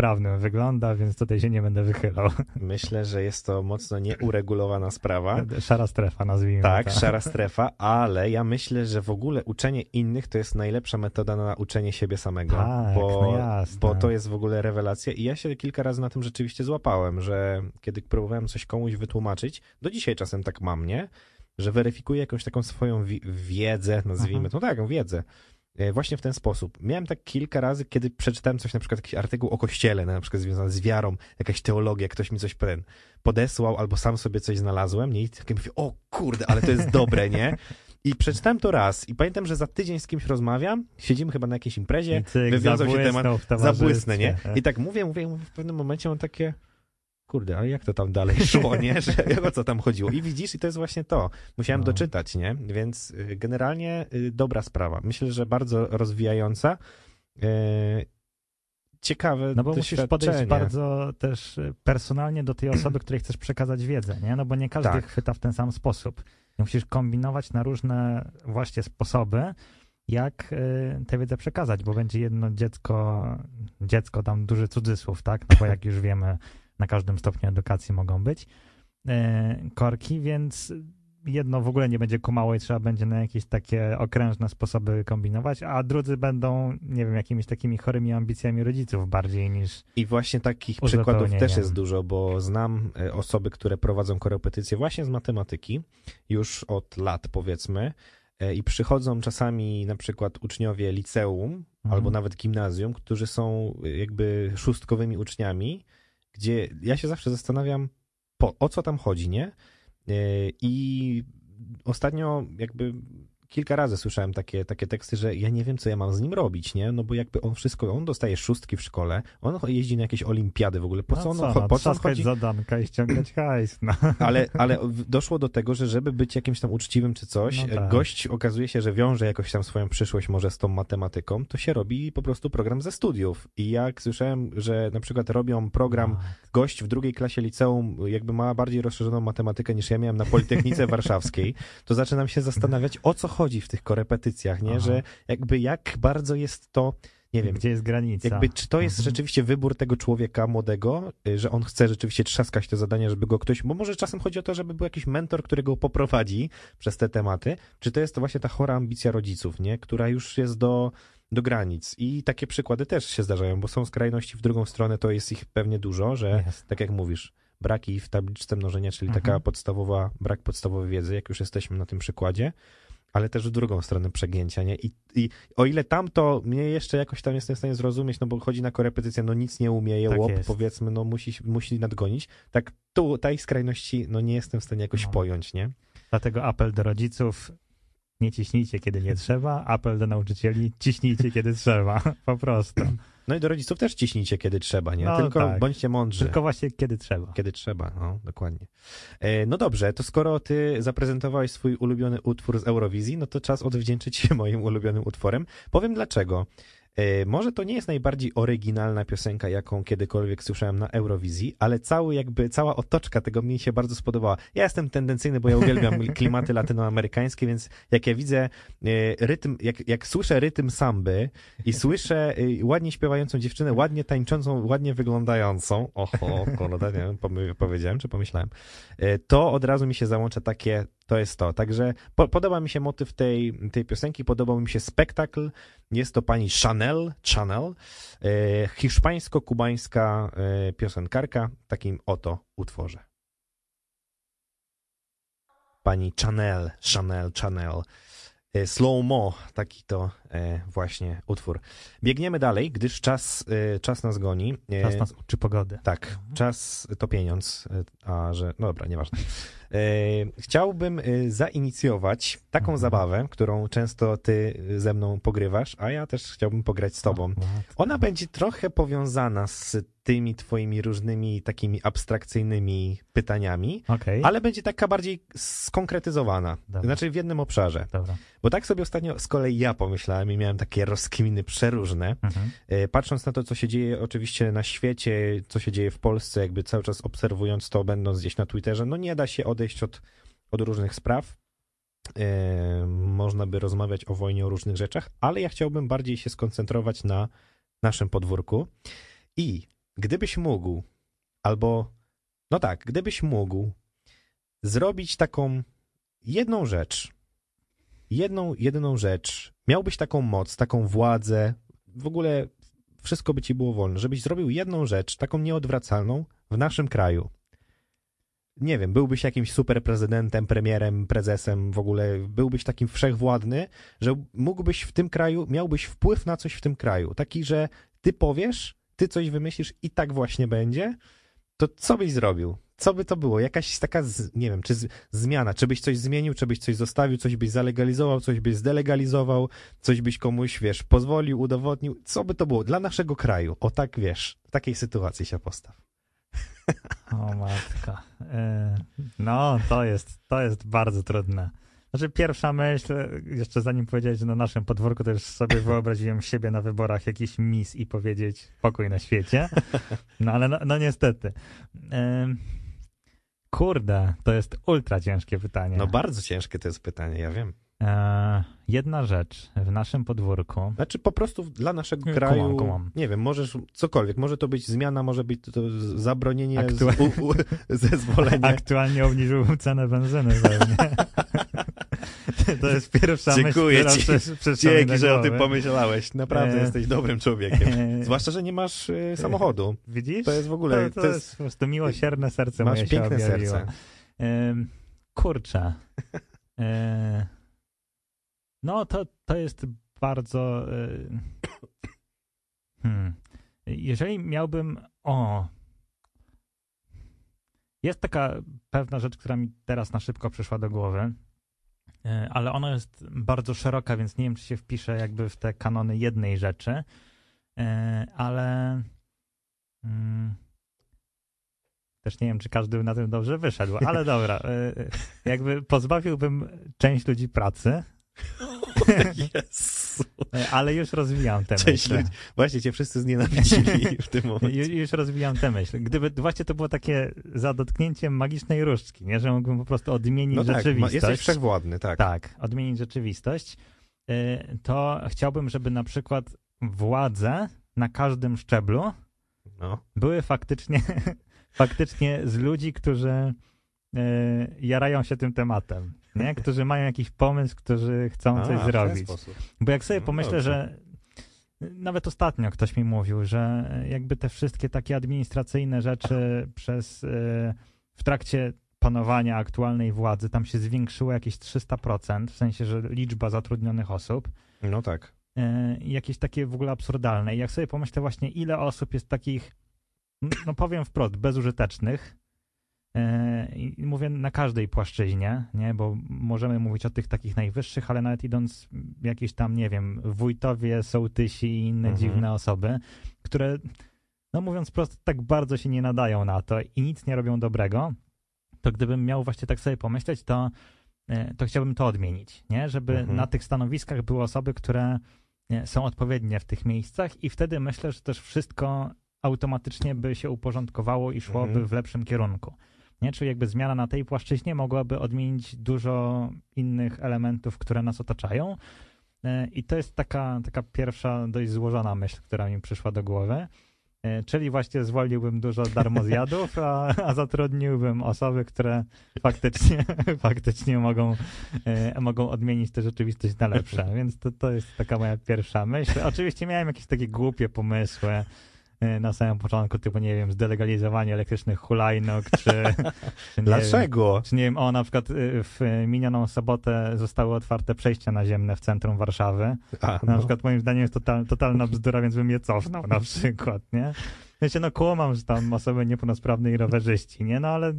prawnym wygląda, więc tutaj się nie będę wychylał. Myślę, że jest to mocno nieuregulowana sprawa. Szara strefa, nazwijmy Tak, to. szara strefa, ale ja myślę, że w ogóle uczenie innych to jest najlepsza metoda na uczenie siebie samego, Tak, bo, no jasne. bo to jest w ogóle rewelacja i ja się kilka razy na tym rzeczywiście złapałem, że kiedy próbowałem coś komuś wytłumaczyć, do dzisiaj czasem tak mam, nie? Że weryfikuję jakąś taką swoją wi- wiedzę, nazwijmy Aha. to, no tak, wiedzę. E, Właśnie w ten sposób. Miałem tak kilka razy, kiedy przeczytałem coś, na przykład jakiś artykuł o kościele, na przykład związany z wiarą, jakaś teologia, ktoś mi coś podesłał, albo sam sobie coś znalazłem, nie? I takie mówię, o kurde, ale to jest dobre, nie? I przeczytałem to raz i pamiętam, że za tydzień z kimś rozmawiam, siedzimy chyba na jakiejś imprezie, cyk, wywiązał się temat, zabłysnę, nie? I tak mówię, mówię, mówię, w pewnym momencie mam takie, kurde, ale jak to tam dalej *laughs* szło, nie? Że, o co tam chodziło? I widzisz, i to jest właśnie to. Musiałem No. doczytać, nie? Więc y, generalnie y, dobra sprawa. Myślę, że bardzo rozwijająca. Y, Ciekawe No bo musisz podejść bardzo też personalnie do tej osoby, której chcesz przekazać wiedzę, nie? No bo nie każdy Tak. chwyta w ten sam sposób. Musisz kombinować na różne właśnie sposoby, jak tę wiedzę przekazać, bo będzie jedno dziecko, dziecko tam duży cudzysłów, tak? No bo jak już wiemy, na każdym stopniu edukacji mogą być y, korki, więc jedno w ogóle nie będzie kumało i trzeba będzie na jakieś takie okrężne sposoby kombinować, a drudzy będą, nie wiem, jakimiś takimi chorymi ambicjami rodziców bardziej niż... I właśnie takich przykładów też jest dużo, bo znam e, osoby, które prowadzą korepetycje właśnie z matematyki już od lat powiedzmy e, i przychodzą czasami na przykład uczniowie liceum Mhm. albo nawet gimnazjum, którzy są e, jakby szóstkowymi uczniami, gdzie ja się zawsze zastanawiam, po, o co tam chodzi, nie? E, I ostatnio jakby kilka razy słyszałem takie, takie teksty, że ja nie wiem, co ja mam z nim robić, nie? No bo jakby on wszystko, on dostaje szóstki w szkole, on jeździ na jakieś olimpiady w ogóle, po co on, no co, po no, co on chodzi? zadanka i ściągać hajs, no. Ale, *laughs* ale doszło do tego, że żeby być jakimś tam uczciwym czy coś, No tak. gość okazuje się, że wiąże jakoś tam swoją przyszłość może z tą matematyką, to się robi po prostu program ze studiów. I jak słyszałem, że na przykład robią program No. gość w drugiej klasie liceum jakby ma bardziej rozszerzoną matematykę niż ja miałem na Politechnice *laughs* Warszawskiej, to zaczynam się zastanawiać, o co chodzi w tych korepetycjach, nie? Aha. Że jakby jak bardzo jest to, nie wiem, Gdzie jest granica? jakby czy to jest Mhm. rzeczywiście wybór tego człowieka młodego, y, że on chce rzeczywiście trzaskać te zadania, żeby go ktoś, bo może czasem chodzi o to, żeby był jakiś mentor, który go poprowadzi przez te tematy, czy to jest to właśnie ta chora ambicja rodziców, nie? Która już jest do, do granic. I takie przykłady też się zdarzają, bo są skrajności w drugą stronę, to jest ich pewnie dużo, że tak jak mówisz, braki w tabliczce mnożenia, czyli Mhm. taka podstawowa, brak podstawowej wiedzy, jak już jesteśmy na tym przykładzie, ale też w drugą stronę przegięcia, nie? I, I o ile tamto mnie jeszcze jakoś tam jestem w stanie zrozumieć, no bo chodzi na korepetycję, no nic nie umie, Tak łop, jest. powiedzmy, no musi, musi nadgonić, tak tu, tej skrajności, no nie jestem w stanie jakoś No. pojąć, nie? Dlatego apel do rodziców, nie ciśnijcie, kiedy nie trzeba, apel do nauczycieli, ciśnijcie, kiedy trzeba, *laughs* po prostu. No i do rodziców też ciśnijcie, kiedy trzeba, nie? No Tylko tak. bądźcie mądrzy. Tylko właśnie kiedy trzeba. Kiedy trzeba, no, dokładnie. E, no dobrze, to skoro ty zaprezentowałeś swój ulubiony utwór z Eurowizji, no to czas odwdzięczyć się moim ulubionym utworem. Powiem dlaczego. E, Może to nie jest najbardziej oryginalna piosenka, jaką kiedykolwiek słyszałem na Eurowizji, ale cały jakby, cała otoczka tego mi się bardzo spodobała. Ja jestem tendencyjny, bo ja uwielbiam *laughs* klimaty latynoamerykańskie, więc jak ja widzę e, rytm, jak, jak słyszę rytm samby i słyszę e, ładnie śpiewającą dziewczynę, ładnie tańczącą, ładnie wyglądającą, oho, kurde, nie wiem, powiedziałem czy pomyślałem, to od razu mi się załącza takie, to jest to. Także po, podoba mi się motyw tej, tej piosenki, podobał mi się spektakl. Jest to pani Chanel, Chanel, e, hiszpańsko-kubańska e, piosenkarka, w takim oto utworze. Pani Chanel, Chanel, Chanel. E, Slow Mo, taki to właśnie utwór. Biegniemy dalej, gdyż czas, e, czas nas goni. E, Czas nas uczy pogody. tak, czas to pieniądz, e, a że, no dobra, nieważne. E, chciałbym e, zainicjować taką Mhm. zabawę, którą często ty ze mną pogrywasz, a ja też chciałbym pograć z tobą. O, matko. Ona będzie trochę powiązana z tymi twoimi różnymi takimi abstrakcyjnymi pytaniami, Okej, ale będzie taka bardziej skonkretyzowana. Dobra. Znaczy w jednym obszarze. dobra. Bo tak sobie ostatnio z kolei ja pomyślałem i miałem takie rozkminy przeróżne. Mhm. E, Patrząc na to, co się dzieje oczywiście na świecie, co się dzieje w Polsce, jakby cały czas obserwując to, będąc gdzieś na Twitterze, no nie da się odejść od, od różnych spraw. E, można by rozmawiać o wojnie, o różnych rzeczach, ale ja chciałbym bardziej się skoncentrować na naszym podwórku. I gdybyś mógł, albo, no tak, gdybyś mógł zrobić taką jedną rzecz, jedną, jedyną rzecz, miałbyś taką moc, taką władzę, w ogóle wszystko by ci było wolne, żebyś zrobił jedną rzecz, taką nieodwracalną w naszym kraju. Nie wiem, byłbyś jakimś super prezydentem, premierem, prezesem, w ogóle byłbyś takim wszechwładny, że mógłbyś w tym kraju, miałbyś wpływ na coś w tym kraju. Taki, że ty powiesz, ty coś wymyślisz i tak właśnie będzie, to co byś zrobił? Co by to było? Jakaś taka, z, nie wiem, czy z, zmiana, czy byś coś zmienił, czy byś coś zostawił, coś byś zalegalizował, coś byś zdelegalizował, coś byś komuś, wiesz, pozwolił, udowodnił. Co by to było dla naszego kraju? O tak, wiesz, w takiej sytuacji się postaw. O matka. E, No, to jest, to jest bardzo trudne. Znaczy pierwsza myśl, jeszcze zanim powiedziałeś, że na naszym podwórku, to już sobie wyobraziłem siebie na wyborach jakiś mis i powiedzieć pokój na świecie. No ale no, no niestety. Kurde, to jest ultra ciężkie pytanie. No bardzo ciężkie to jest pytanie, ja wiem. E, Jedna rzecz w naszym podwórku. Znaczy po prostu dla naszego Kumam, kraju, kumam. nie wiem, możesz cokolwiek, może to być zmiana, może być to z- zabronienie, z, Aktua- u, u, zezwolenie. *laughs* Aktualnie obniżył cenę benzyny pewnie. *laughs* *laughs* To jest pierwsza Dziękuję myśl, ci. Dzięki, że o tym pomyślałeś. Naprawdę E, jesteś dobrym człowiekiem. E, *laughs* Zwłaszcza, że nie masz y, samochodu. Widzisz? To jest w ogóle, to, to jest po prostu miłosierne serce masz moje piękne serce. Ym, kurczę. E, no to, to jest bardzo... y, hmm. Jeżeli miałbym... O... Jest taka pewna rzecz, która mi teraz na szybko przyszła do głowy, e, ale ona jest bardzo szeroka, więc nie wiem, czy się wpisze jakby w te kanony jednej rzeczy, e, ale... mm, też nie wiem, czy każdy na tym dobrze wyszedł, ale dobra. y, Jakby pozbawiłbym część ludzi pracy, *laughs* *laughs* Jezu. y, ale już rozwijam tę Część myśl. ludzi. Właśnie cię wszyscy znienawidzili *laughs* w tym Ju- momencie. Już rozwijam tę myśl. Gdyby właśnie to było takie za dotknięciem magicznej różdżki, nie? że mógłbym po prostu odmienić No tak, rzeczywistość. jesteś wszechwładny, tak. Tak, odmienić rzeczywistość. y, To chciałbym, żeby na przykład władze na każdym szczeblu No. były faktycznie, *laughs* faktycznie z ludzi, którzy e, jarają się tym tematem, nie? *laughs* którzy mają jakiś pomysł, którzy chcą A, coś zrobić. Bo jak sobie No pomyślę, że nawet ostatnio ktoś mi mówił, że jakby te wszystkie takie administracyjne rzeczy przez e, w trakcie panowania aktualnej władzy tam się zwiększyło jakieś 300%, w sensie, że liczba zatrudnionych osób No tak. i jakieś takie w ogóle absurdalne. I jak sobie pomyślę właśnie, ile osób jest takich, no powiem wprost, bezużytecznych, i mówię na każdej płaszczyźnie, nie, bo możemy mówić o tych takich najwyższych, ale nawet idąc jakieś tam, nie wiem, wójtowie, sołtysi i inne Mhm. dziwne osoby, które, no mówiąc prosto, tak bardzo się nie nadają na to i nic nie robią dobrego, to gdybym miał właśnie tak sobie pomyśleć, to, e, to chciałbym to odmienić, nie? Żeby Mhm. na tych stanowiskach były osoby, które są odpowiednie w tych miejscach i wtedy myślę, że też wszystko automatycznie by się uporządkowało i szłoby Mhm. w lepszym kierunku. Nie? Czyli jakby zmiana na tej płaszczyźnie mogłaby odmienić dużo innych elementów, które nas otaczają. E, I to jest taka, taka pierwsza dość złożona myśl, która mi przyszła do głowy. E, Czyli właśnie zwolniłbym dużo darmozjadów, a, a zatrudniłbym osoby, które faktycznie, *laughs* faktycznie mogą, e, mogą odmienić tę rzeczywistość na lepsze. Więc to, to jest taka moja pierwsza myśl. Oczywiście miałem jakieś takie głupie pomysły na samym początku, typu, nie wiem, zdelegalizowanie elektrycznych hulajnóg, czy, *laughs* czy nie wiem, Dlaczego? czy nie wiem, o na przykład y, w minioną sobotę zostały otwarte przejścia naziemne w centrum Warszawy. A, Na no. przykład moim zdaniem jest total, totalna *laughs* bzdura, więc bym je cofnął na przykład, nie? W sensie, no kłamam, że tam osoby niepełnosprawne i rowerzyści, nie? No ale,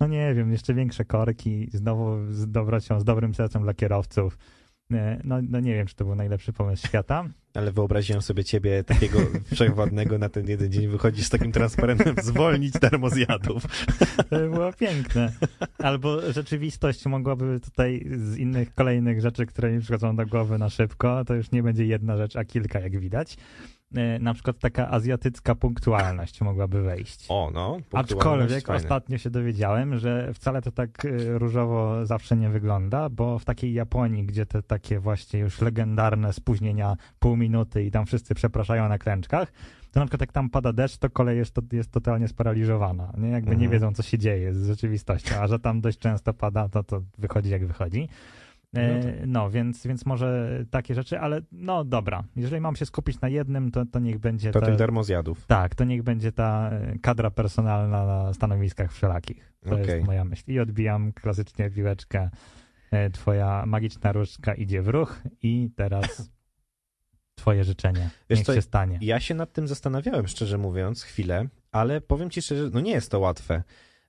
no nie wiem, jeszcze większe korki, znowu z dobrocią, z dobrym sercem dla kierowców. Nie, No, no nie wiem, czy to był najlepszy pomysł świata. Ale wyobraziłem sobie ciebie takiego *laughs* wszechwładnego na ten jeden dzień wychodzisz z takim transparentem zwolnić darmozjadów. *laughs* To by było piękne. Albo rzeczywistość mogłaby tutaj z innych kolejnych rzeczy, które mi przychodzą do głowy na szybko, to już nie będzie jedna rzecz, a kilka, jak widać. E, Na przykład taka azjatycka punktualność mogłaby wejść. O, no. Aczkolwiek fajne. ostatnio się dowiedziałem, że wcale to tak y, różowo zawsze nie wygląda, bo w takiej Japonii, gdzie te takie właśnie już legendarne spóźnienia pół minuty i tam wszyscy przepraszają na klęczkach, to na przykład jak tam pada deszcz, to kolej jest, to, jest totalnie sparaliżowana. Nie? Jakby nie Mhm. wiedzą, co się dzieje z rzeczywistością, a że tam dość często pada, to to wychodzi jak wychodzi. No tak. No, więc, więc może takie rzeczy, ale no dobra, jeżeli mam się skupić na jednym, to, to niech będzie To te- tych darmozjadów. tak, to niech będzie ta e, kadra personalna na stanowiskach wszelakich. To Okej. jest moja myśl. I odbijam klasycznie piłeczkę. E, Twoja magiczna różdżka idzie w ruch i teraz *laughs* twoje życzenie. Wiesz niech co, się stanie. Ja się nad tym zastanawiałem, szczerze mówiąc, chwilę, ale powiem ci szczerze, no nie jest to łatwe,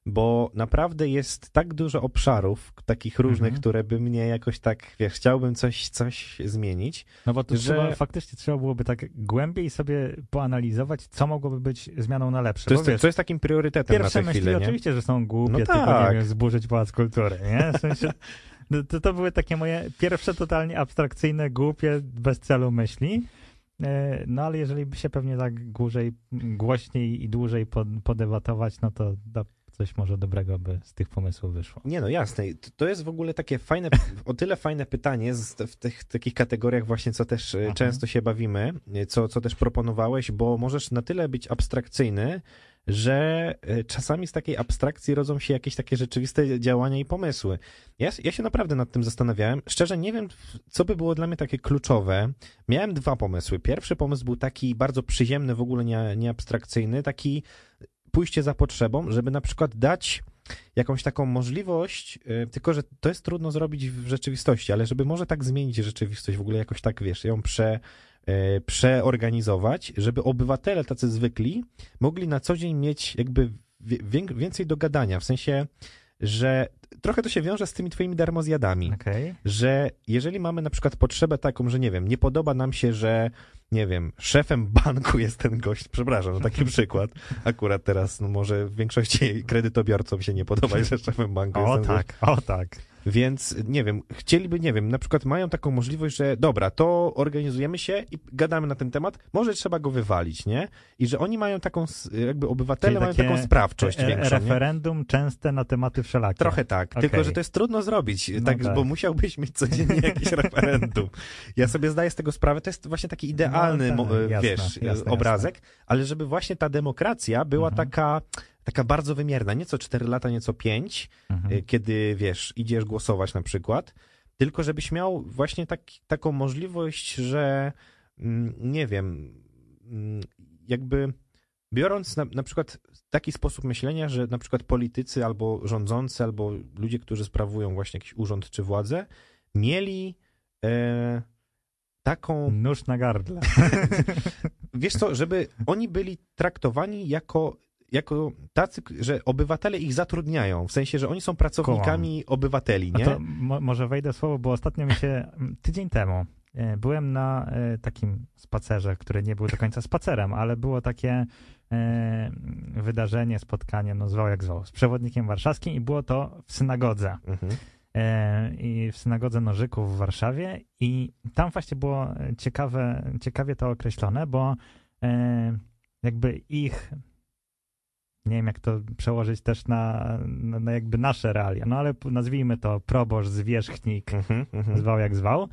bo naprawdę jest tak dużo obszarów, takich różnych, Mhm. które by mnie jakoś tak, wiesz, chciałbym coś, coś zmienić. No bo to że- trzeba, faktycznie trzeba byłoby tak głębiej sobie poanalizować, co mogłoby być zmianą na lepsze. To jest, wiesz, to jest takim priorytetem Pierwsze na myśli chwilę, oczywiście, że są głupie, No tylko tak. nie wiem, zburzyć pałac kultury, nie? W sensie, no to, to były takie moje pierwsze totalnie abstrakcyjne, głupie, bez celu myśli. E, No ale jeżeli by się pewnie tak dłużej, głośniej i dłużej pod, podebatować, no to do, coś może dobrego by z tych pomysłów wyszło. Nie no, jasne. To- jest w ogóle takie fajne, *laughs* o tyle fajne pytanie z, w tych takich kategoriach właśnie, co też e, Mhm. często się bawimy, e, co, co też proponowałeś, bo możesz na tyle być abstrakcyjny, że e, czasami z takiej abstrakcji rodzą się jakieś takie rzeczywiste działania i pomysły. Ja, ja się naprawdę nad tym zastanawiałem. Szczerze nie wiem, co by było dla mnie takie kluczowe. Miałem dwa pomysły. Pierwszy pomysł był taki bardzo przyziemny, w ogóle nie, nie abstrakcyjny, taki pójście za potrzebą, żeby na przykład dać jakąś taką możliwość, y, tylko że to jest trudno zrobić w rzeczywistości, ale żeby może tak zmienić rzeczywistość, w ogóle jakoś tak, wiesz, ją prze, y, przeorganizować, żeby obywatele tacy zwykli mogli na co dzień mieć jakby więcej do gadania, w sensie, że trochę to się wiąże z tymi twoimi darmozjadami Okej. że jeżeli mamy na przykład potrzebę taką, że nie wiem, nie podoba nam się, że nie wiem, szefem banku jest ten gość, przepraszam, no taki przykład, akurat teraz, no może w większości kredytobiorcom się nie podoba, że szefem banku jest O ten gość. tak, o tak. Więc nie wiem, chcieliby, nie wiem, na przykład mają taką możliwość, że dobra, to organizujemy się i gadamy na ten temat, może trzeba go wywalić, nie? I że oni mają taką, jakby obywatele mają taką sprawczość E, większą, nie? Referendum częste na tematy wszelakie. Trochę tak, Okej. tylko że to jest trudno zrobić, No tak, tak. bo musiałbyś mieć codziennie *laughs* jakieś referendum. Ja sobie zdaję z tego sprawę, to jest właśnie taki idealny, No mo- tak, jasne, wiesz, jasne, obrazek, ale żeby właśnie ta demokracja była Mhm. taka, taka bardzo wymierna, nieco 4 lata, nieco 5, Mhm. y, kiedy, wiesz, idziesz głosować na przykład, tylko żebyś miał właśnie tak, taką możliwość, że mm, nie wiem, mm, jakby biorąc na, na przykład taki sposób myślenia, że na przykład politycy albo rządzący, albo ludzie, którzy sprawują właśnie jakiś urząd czy władzę, mieli e, taką, Nóż na gardle. *laughs* wiesz co, żeby oni byli traktowani jako jako tacy, że obywatele ich zatrudniają, w sensie, że oni są pracownikami obywateli, A nie? to mo może wejdę słowo, bo ostatnio mi się, tydzień temu, e, byłem na e, takim spacerze, który nie był do końca spacerem, ale było takie e, wydarzenie, spotkanie, no zwał jak zwał, z przewodnikiem warszawskim i było to w synagodze. Mhm. i w synagodze Nożyków w Warszawie i tam właśnie było ciekawe, ciekawie to określone, bo jakby ich nie wiem jak to przełożyć też na, na, na jakby nasze realia, no ale nazwijmy to proboszcz, zwierzchnik, Mhm, mhm. zwał jak zwał,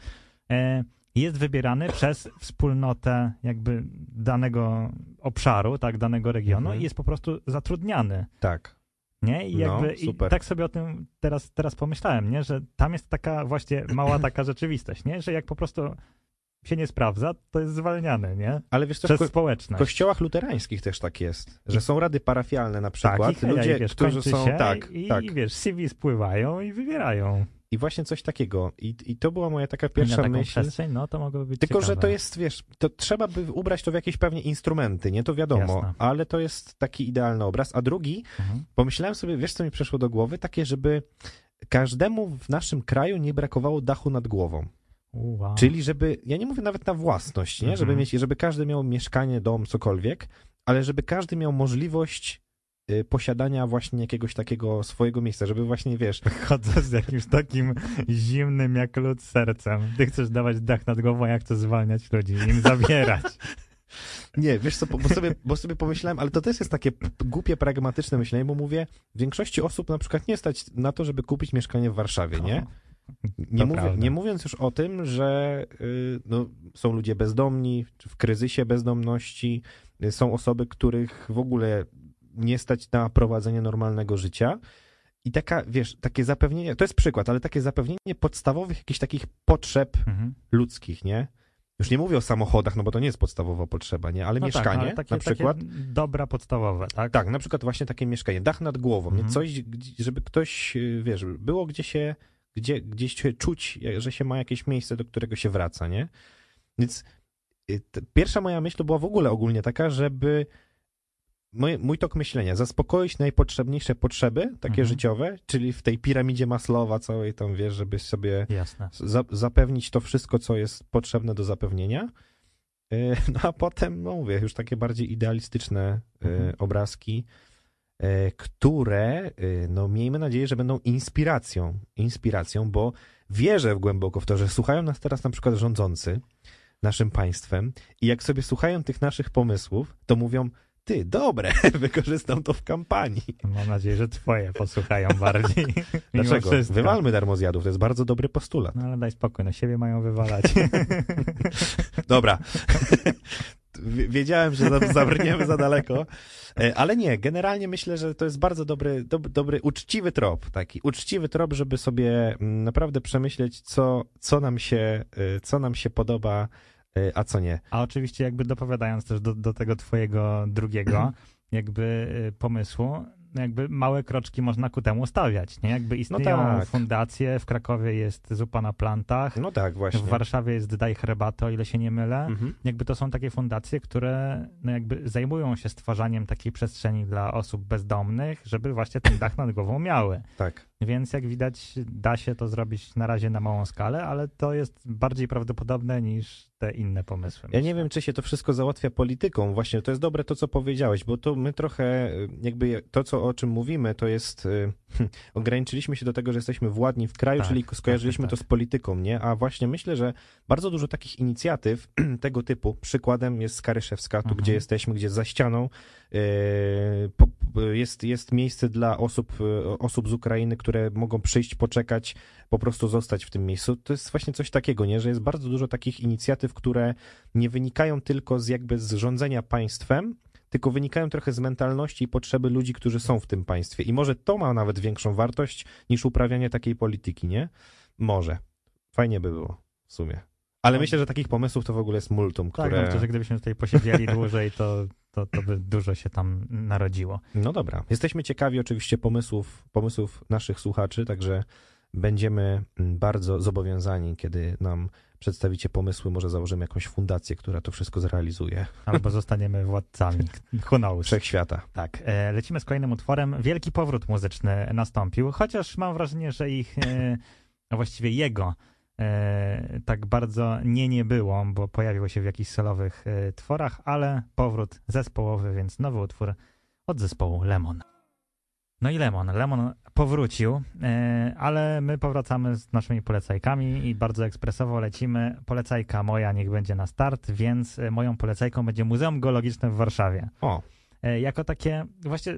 e, jest wybierany przez wspólnotę jakby danego obszaru, tak, danego regionu Mhm. i jest po prostu zatrudniany, Tak. nie? I No, jakby i super. tak sobie o tym teraz, teraz pomyślałem, nie? Że tam jest taka właśnie mała *clears throat* taka rzeczywistość, nie? Że jak po prostu się nie sprawdza, to jest zwalniany, nie? Ale wiesz co, w Przez ko- społeczność. kościołach luterańskich też tak jest, że są rady parafialne na tak, przykład, i heja, ludzie, i wiesz, którzy są, się tak, i, tak. i wiesz, CV spływają i wybierają. I właśnie coś takiego. I, I to była moja taka I pierwsza myśl. przestrzeń, no to mogłoby być Tylko, że ciekawe. to jest, wiesz, to trzeba by ubrać to w jakieś pewnie instrumenty, nie? To wiadomo, Jasne. ale to jest taki idealny obraz. A drugi, Mhm. pomyślałem sobie, wiesz, co mi przeszło do głowy? Takie, żeby każdemu w naszym kraju nie brakowało dachu nad głową. Wow. Czyli żeby, ja nie mówię nawet na własność, nie? Żeby Mhm. mieć, żeby każdy miał mieszkanie, dom, cokolwiek, ale żeby każdy miał możliwość y, posiadania właśnie jakiegoś takiego swojego miejsca, żeby właśnie, wiesz, *laughs* Chodzę z jakimś takim zimnym jak lód sercem. Ty chcesz dawać dach nad głową, jak to zwalniać ludzi, im *laughs* zabierać. Nie, wiesz co, bo sobie, bo sobie pomyślałem, ale to też jest takie głupie, pragmatyczne myślenie, bo mówię, większości osób na przykład nie stać na to, żeby kupić mieszkanie w Warszawie, nie? Nie, mówię, nie mówiąc już o tym, że y, no, są ludzie bezdomni, w kryzysie bezdomności, y, są osoby, których w ogóle nie stać na prowadzenie normalnego życia. I taka, wiesz, takie zapewnienie, to jest przykład, ale takie zapewnienie podstawowych jakichś takich potrzeb Mhm. ludzkich, nie? Już nie mówię o samochodach, no bo to nie jest podstawowa potrzeba, nie? Ale No tak, mieszkanie ale takie, na przykład. Dobra podstawowe, tak? Tak, na przykład właśnie takie mieszkanie, dach nad głową, nie? Mhm. Coś, gdzie- żeby ktoś, y, wiesz, było gdzie się, gdzie, gdzieś się czuć, y, że się ma jakieś miejsce, do którego się wraca, nie? Więc y, pierwsza moja myśl to była w ogóle ogólnie taka, żeby mój, mój tok myślenia, zaspokoić najpotrzebniejsze potrzeby, takie Mhm. życiowe, czyli w tej piramidzie Maslowa całej tam, wiesz, żeby sobie za, zapewnić to wszystko, co jest potrzebne do zapewnienia. E, *laughs* No a potem, no mówię, już takie bardziej idealistyczne e, Mhm. obrazki, które, e, no miejmy nadzieję, że będą inspiracją, inspiracją, bo wierzę głęboko w to, że słuchają nas teraz na przykład rządzący naszym państwem i jak sobie słuchają tych naszych pomysłów, to mówią, ty, dobre, *laughs* wykorzystam to w kampanii. Mam nadzieję, że twoje posłuchają *laughs* bardziej. *laughs* Dlaczego? wszystko. Wywalmy darmozjadów, to jest bardzo dobry postulat. No ale daj spokój, no siebie mają wywalać. Dobra. Wie- Wiedziałem, że za- zabrniemy za daleko, E, ale nie, generalnie myślę, że to jest bardzo dobry, dob, dobry, uczciwy trop, taki uczciwy trop, żeby sobie mm, naprawdę przemyśleć, co, co, nam, się, e, co nam się podoba, e, a co nie. A oczywiście jakby dopowiadając też do, do tego twojego drugiego *clears throat* jakby pomysłu, jakby małe kroczki można ku temu stawiać, nie? Jakby istnieją tak. fundacje, w Krakowie jest Zupa na plantach, No tak, właśnie. w Warszawie jest Daj Herbatę, o ile się nie mylę. Mhm. Jakby to są takie fundacje, które no jakby zajmują się stwarzaniem takiej przestrzeni dla osób bezdomnych, żeby właśnie ten dach nad głową miały. Tak. Więc jak widać, da się to zrobić na razie na małą skalę, ale to jest bardziej prawdopodobne niż te inne pomysły. Ja nie wiem, czy się to wszystko załatwia polityką. Właśnie to jest dobre to, co powiedziałeś, bo to my trochę, jakby to, co, o czym mówimy, to jest, y, *laughs* ograniczyliśmy się do tego, że jesteśmy władni w kraju, Tak, czyli skojarzyliśmy tak, to tak. z polityką, nie? A właśnie myślę, że bardzo dużo takich inicjatyw *clears throat* tego typu, przykładem jest Skaryszewska, tu Mhm. gdzie jesteśmy, gdzie za ścianą y, po, jest, jest miejsce dla osób, y, osób z Ukrainy, które mogą przyjść, poczekać, po prostu zostać w tym miejscu. To jest właśnie coś takiego, nie? Że jest bardzo dużo takich inicjatyw, które nie wynikają tylko z jakby z rządzenia państwem, tylko wynikają trochę z mentalności i potrzeby ludzi, którzy są w tym państwie. I może to ma nawet większą wartość niż uprawianie takiej polityki, nie? Może. Fajnie by było, w sumie. Ale No. myślę, że takich pomysłów to w ogóle jest multum, Tak, które... no, myślę, że gdybyśmy tutaj posiedzieli dłużej, to, to, to by dużo się tam narodziło. No dobra. Jesteśmy ciekawi oczywiście pomysłów, pomysłów naszych słuchaczy, także będziemy mm, bardzo zobowiązani, kiedy nam przedstawicie pomysły, może założymy jakąś fundację, która to wszystko zrealizuje. Albo zostaniemy władcami. *laughs* Who knows? Wszechświata. Tak, e, lecimy z kolejnym utworem. Wielki powrót muzyczny nastąpił, chociaż mam wrażenie, że ich, e, a właściwie jego, e, tak bardzo nie nie było, bo pojawiło się w jakichś solowych e, tworach, ale powrót zespołowy, więc nowy utwór od zespołu Lemon. No i Lemon. Lemon powrócił, e, ale my powracamy z naszymi polecajkami i bardzo ekspresowo lecimy. Polecajka moja niech będzie na start, więc moją polecajką będzie Muzeum Geologiczne w Warszawie. O, Jako takie, właśnie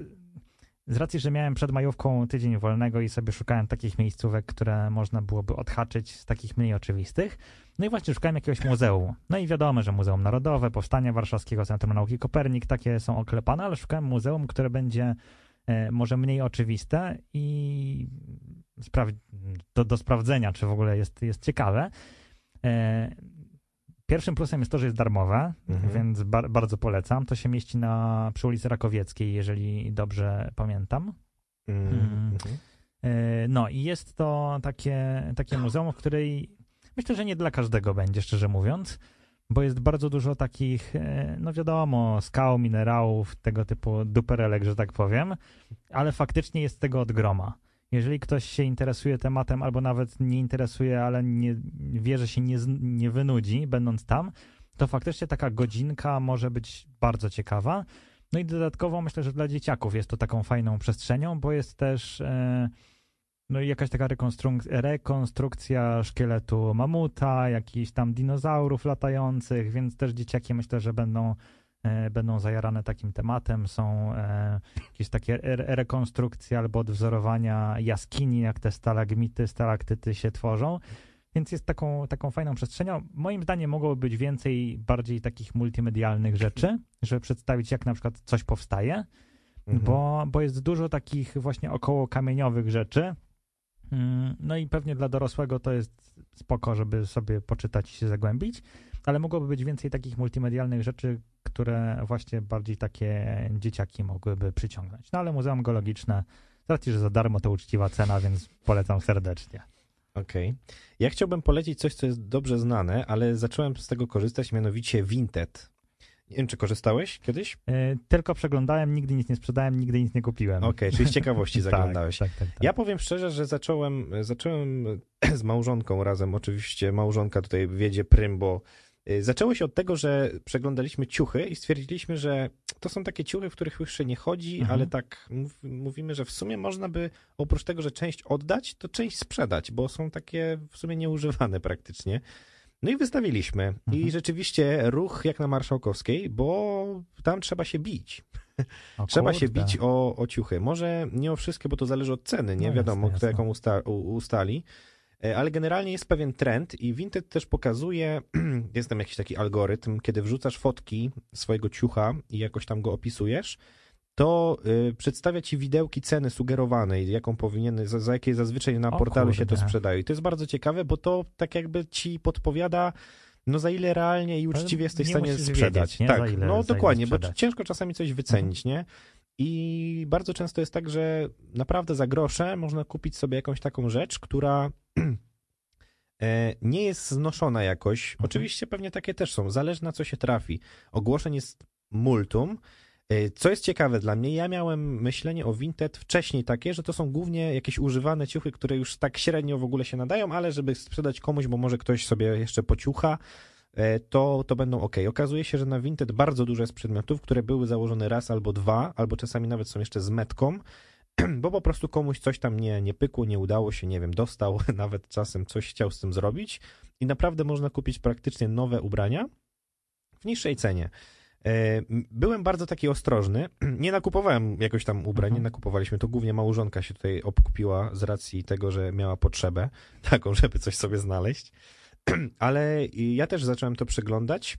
z racji, że miałem przed majówką tydzień wolnego i sobie szukałem takich miejscówek, które można byłoby odhaczyć z takich mniej oczywistych. No i właśnie szukałem jakiegoś muzeum. No i wiadomo, że Muzeum Narodowe, Powstania Warszawskiego, Centrum Nauki Kopernik, takie są oklepane, ale szukałem muzeum, które będzie e, może mniej oczywiste i do, do sprawdzenia, czy w ogóle jest, jest ciekawe. Pierwszym plusem jest to, że jest darmowe, Mhm. więc bar- bardzo polecam. To się mieści na, przy ulicy Rakowieckiej, jeżeli dobrze pamiętam. mm, Mm. mhm. E, No i jest to takie, takie muzeum, w której myślę, że nie dla każdego będzie, szczerze mówiąc, bo jest bardzo dużo takich, e, no wiadomo, skał, minerałów, tego typu duperelek, że tak powiem, ale faktycznie jest tego od groma. Jeżeli ktoś się interesuje tematem, albo nawet nie interesuje, ale nie, wie, że się nie, nie wynudzi, będąc tam, to faktycznie taka godzinka może być bardzo ciekawa. No i dodatkowo myślę, że dla dzieciaków jest to taką fajną przestrzenią, bo jest też e, no jakaś taka rekonstruk- rekonstrukcja szkieletu mamuta, jakichś tam dinozaurów latających, więc też dzieciaki myślę, że będą, będą zajarane takim tematem. Są e, jakieś takie re- rekonstrukcje albo odwzorowania jaskini, jak te stalagmity, stalaktyty się tworzą. Więc jest taką, taką fajną przestrzenią. Moim zdaniem mogłoby być więcej bardziej takich multimedialnych rzeczy, żeby przedstawić, jak na przykład coś powstaje, Mhm. bo, bo jest dużo takich właśnie około kamieniowych rzeczy. Mm, No i pewnie dla dorosłego to jest spoko, żeby sobie poczytać i się zagłębić, ale mogłoby być więcej takich multimedialnych rzeczy, które właśnie bardziej takie dzieciaki mogłyby przyciągnąć. No ale Muzeum Geologiczne, z racji, że za darmo to uczciwa cena, więc polecam serdecznie. Okej. Ja chciałbym polecić coś, co jest dobrze znane, ale zacząłem z tego korzystać, mianowicie Vinted. Nie wiem, czy korzystałeś kiedyś? Yy, Tylko przeglądałem, nigdy nic nie sprzedałem, nigdy nic nie kupiłem. Okej, czyli z *laughs* ciekawości zaglądałeś. Tak, tak, tak, tak. Ja powiem szczerze, że zacząłem, zacząłem *clears throat* z małżonką razem, oczywiście małżonka tutaj wiedzie prym, bo zaczęło się od tego, że przeglądaliśmy ciuchy i stwierdziliśmy, że to są takie ciuchy, w których już się nie chodzi, Mhm. ale tak mów, mówimy, że w sumie można by oprócz tego, że część oddać, to część sprzedać, bo są takie w sumie nieużywane *laughs* praktycznie. No i wystawiliśmy. I Mhm. rzeczywiście ruch jak na Marszałkowskiej, bo tam trzeba się bić. *laughs* Trzeba się bić o, o ciuchy. Może nie o wszystkie, bo to zależy od ceny, nie No wiadomo, jasne, kto jasne. jaką usta, u, ustali. E, Ale generalnie jest pewien trend i Vinted też pokazuje, *clears throat* jest tam jakiś taki algorytm, kiedy wrzucasz fotki swojego ciucha i jakoś tam go opisujesz, to y, przedstawia ci widełki ceny sugerowanej, jaką powinien, za, za jakie zazwyczaj na O portalu się to kurde. sprzedaje. I to jest bardzo ciekawe, bo to tak jakby ci podpowiada, no za ile realnie i uczciwie jesteś w nie stanie sprzedać. wiedzieć? Tak, Za ile- no dokładnie, bo ciężko czasami coś wycenić, nie? I bardzo często jest tak, że naprawdę za grosze można kupić sobie jakąś taką rzecz, która *clears throat* e, nie jest znoszona jakoś. Mhm. Oczywiście pewnie takie też są, zależy na co się trafi. Ogłoszeń jest multum. E, Co jest ciekawe dla mnie, ja miałem myślenie o Vinted wcześniej takie, że to są głównie jakieś używane ciuchy, które już tak średnio w ogóle się nadają, ale żeby sprzedać komuś, bo może ktoś sobie jeszcze pociucha, to, to będą ok. Okazuje się, że na Vinted bardzo dużo jest przedmiotów, które były założone raz albo dwa, albo czasami nawet są jeszcze z metką, *clears throat* bo po prostu komuś coś tam nie, nie pykło, nie udało się, nie wiem, dostał *laughs* nawet czasem coś chciał z tym zrobić i naprawdę można kupić praktycznie nowe ubrania w niższej cenie. E, Byłem bardzo taki ostrożny. *clears throat* Nie nakupowałem jakoś tam ubrań, nie Mhm. nakupowaliśmy. To głównie małżonka się tutaj obkupiła z racji tego, że miała potrzebę taką, *laughs* żeby coś sobie znaleźć. *clears throat* Ale ja też zacząłem to przeglądać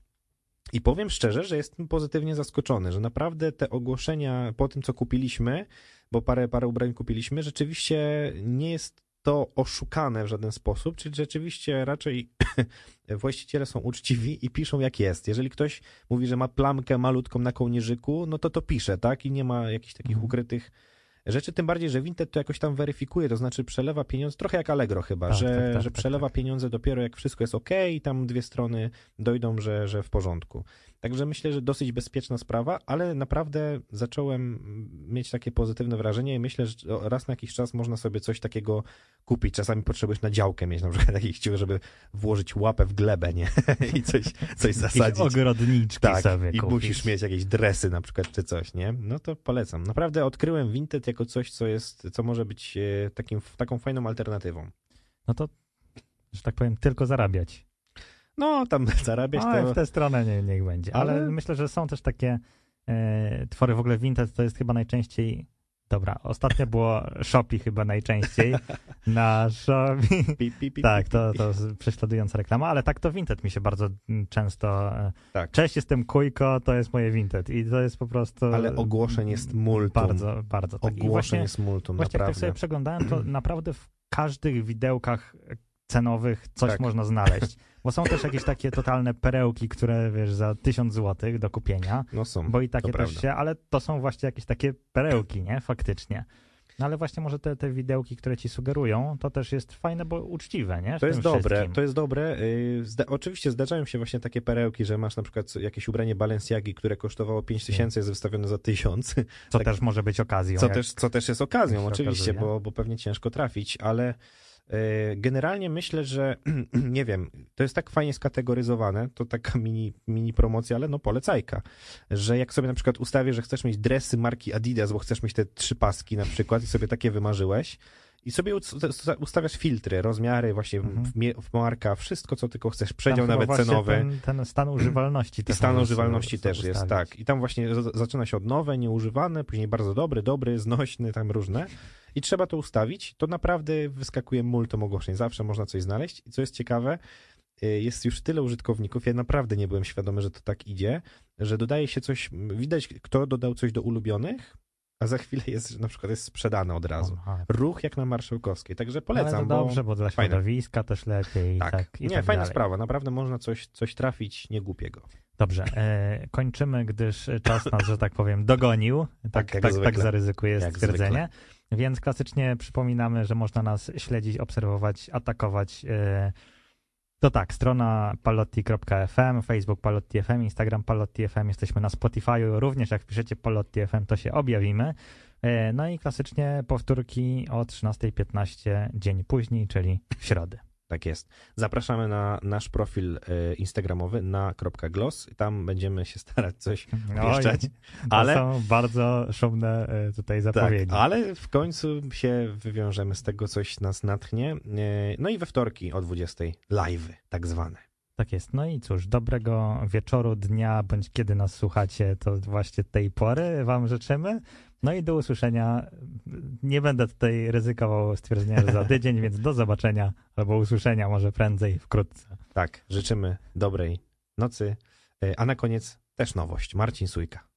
i powiem szczerze, że jestem pozytywnie zaskoczony, że naprawdę te ogłoszenia po tym, co kupiliśmy, bo parę, parę ubrań kupiliśmy, rzeczywiście nie jest to oszukane w żaden sposób, czyli rzeczywiście raczej *clears throat* właściciele są uczciwi i piszą jak jest. Jeżeli ktoś mówi, że ma plamkę malutką na kołnierzyku, no to to pisze, tak? I nie ma jakichś takich Mhm. ukrytych rzeczy, tym bardziej, że Vinted to jakoś tam weryfikuje, to znaczy przelewa pieniądze, trochę jak Allegro chyba, Tak, że, tak, tak, że tak, przelewa tak. pieniądze dopiero jak wszystko jest ok i tam dwie strony dojdą, że, że w porządku. Także myślę, że dosyć bezpieczna sprawa, ale naprawdę zacząłem mieć takie pozytywne wrażenie i myślę, że raz na jakiś czas można sobie coś takiego kupić. Czasami potrzebujesz na działkę mieć na przykład *laughs* takich sił, żeby włożyć łapę w glebę, nie? *laughs* I coś, coś zasadzić. Jakieś ogrodniczki Tak, sobie i kupić. musisz mieć jakieś dresy na przykład, czy coś, nie? No to polecam. Naprawdę odkryłem Vinted jako coś, co jest, co może być e, takim, taką fajną alternatywą. No to, że tak powiem, tylko zarabiać. No, tam *laughs* zarabiać Ale to... w tę stronę nie, niech będzie. Ale... Ale- myślę, że są też takie e, twory w ogóle Vinted, to jest chyba najczęściej Dobra, ostatnio było Shopee chyba najczęściej. *laughs* Na Shopee. Pi, pi, pi, Tak, to, to prześladująca reklama, ale tak to Vinted mi się bardzo mm, często... e, Tak. Cześć, jestem Kujko, to jest moje Vinted i to jest po prostu... Ale ogłoszeń jest multum. Bardzo, bardzo tak. Ogłoszeń właśnie, jest multum, właśnie jak tak naprawdę. sobie przeglądałem, to *clears throat* naprawdę w każdych widełkach cenowych coś Tak. można znaleźć. *laughs* Bo są też jakieś takie totalne perełki, które wiesz, za 1000 zł do kupienia, No są, bo i takie też prawda. się, ale to są właśnie jakieś takie perełki, nie? Faktycznie. No ale właśnie może te, te widełki, które ci sugerują, to też jest fajne, bo uczciwe, nie? W To jest dobre, wszystkim. to jest dobre. Yy, Zda- oczywiście zdarzają się właśnie takie perełki, że masz na przykład jakieś ubranie Balenciagi, które kosztowało 5 tysięcy, jest wystawione za 1000. Co *laughs* tak- też może być okazją. Co też, co też jest okazją, oczywiście, okazuje. bo, bo pewnie ciężko trafić, ale generalnie myślę, że *clears throat* nie wiem, to jest tak fajnie skategoryzowane, to taka mini, mini promocja, ale no polecajka, że jak sobie na przykład ustawię, że chcesz mieć dresy marki Adidas, bo chcesz mieć te trzy paski na przykład i sobie takie wymarzyłeś, i sobie us- ustawiasz filtry, rozmiary, właśnie Mhm. marka, wszystko co tylko chcesz, przedział nawet cenowy. Ten, ten stan *clears throat* używalności. I też stan używalności też sobie jest, ustawić. tak. I tam właśnie zaczyna się od nowe, nieużywane, później bardzo dobry, dobry, znośny, tam różne. I trzeba to ustawić. To naprawdę wyskakuje multum ogłoszeń. Zawsze można coś znaleźć. I co jest ciekawe, y, jest już tyle użytkowników, ja naprawdę nie byłem świadomy, że to tak idzie, że dodaje się coś, widać kto dodał coś do ulubionych, a za chwilę jest, że na przykład jest sprzedane od razu. Aha. Ruch jak na Marszałkowskiej. Także Ale polecam, bo... dobrze, bo dla fajne. środowiska też lepiej. Tak, tak, nie, tak fajna dalej. sprawa. Naprawdę można coś, coś trafić niegłupiego. Dobrze, e, kończymy, gdyż czas nas, że tak powiem, dogonił. Tak, Tak, tak, tak zwykle. zaryzykuję stwierdzenie. Więc klasycznie przypominamy, że można nas śledzić, obserwować, atakować. E, to tak, strona palotti.fm, Facebook Palotti FM, Instagram Palotti FM, jesteśmy na Spotify'u, również jak wpiszecie Palotti FM, to się objawimy. E, no i klasycznie powtórki o 13.15 dzień później, czyli w środę. Tak jest. Zapraszamy na nasz profil e, instagramowy na .gloss. Tam będziemy się starać coś umieszczać. to ale- są bardzo szumne e, tutaj Tak, zapowiedzi. ale w końcu się wywiążemy z tego, coś nas natchnie. E, No i we wtorki o 20 live tak zwane. Tak jest. No i cóż, dobrego wieczoru, dnia, bądź kiedy nas słuchacie, to właśnie tej pory wam życzymy. No i do usłyszenia. Nie będę tutaj ryzykował stwierdzenia że za *laughs* tydzień, więc do zobaczenia albo usłyszenia może prędzej, wkrótce. Tak, życzymy dobrej nocy. E, A na koniec też nowość. Marcin Sujka.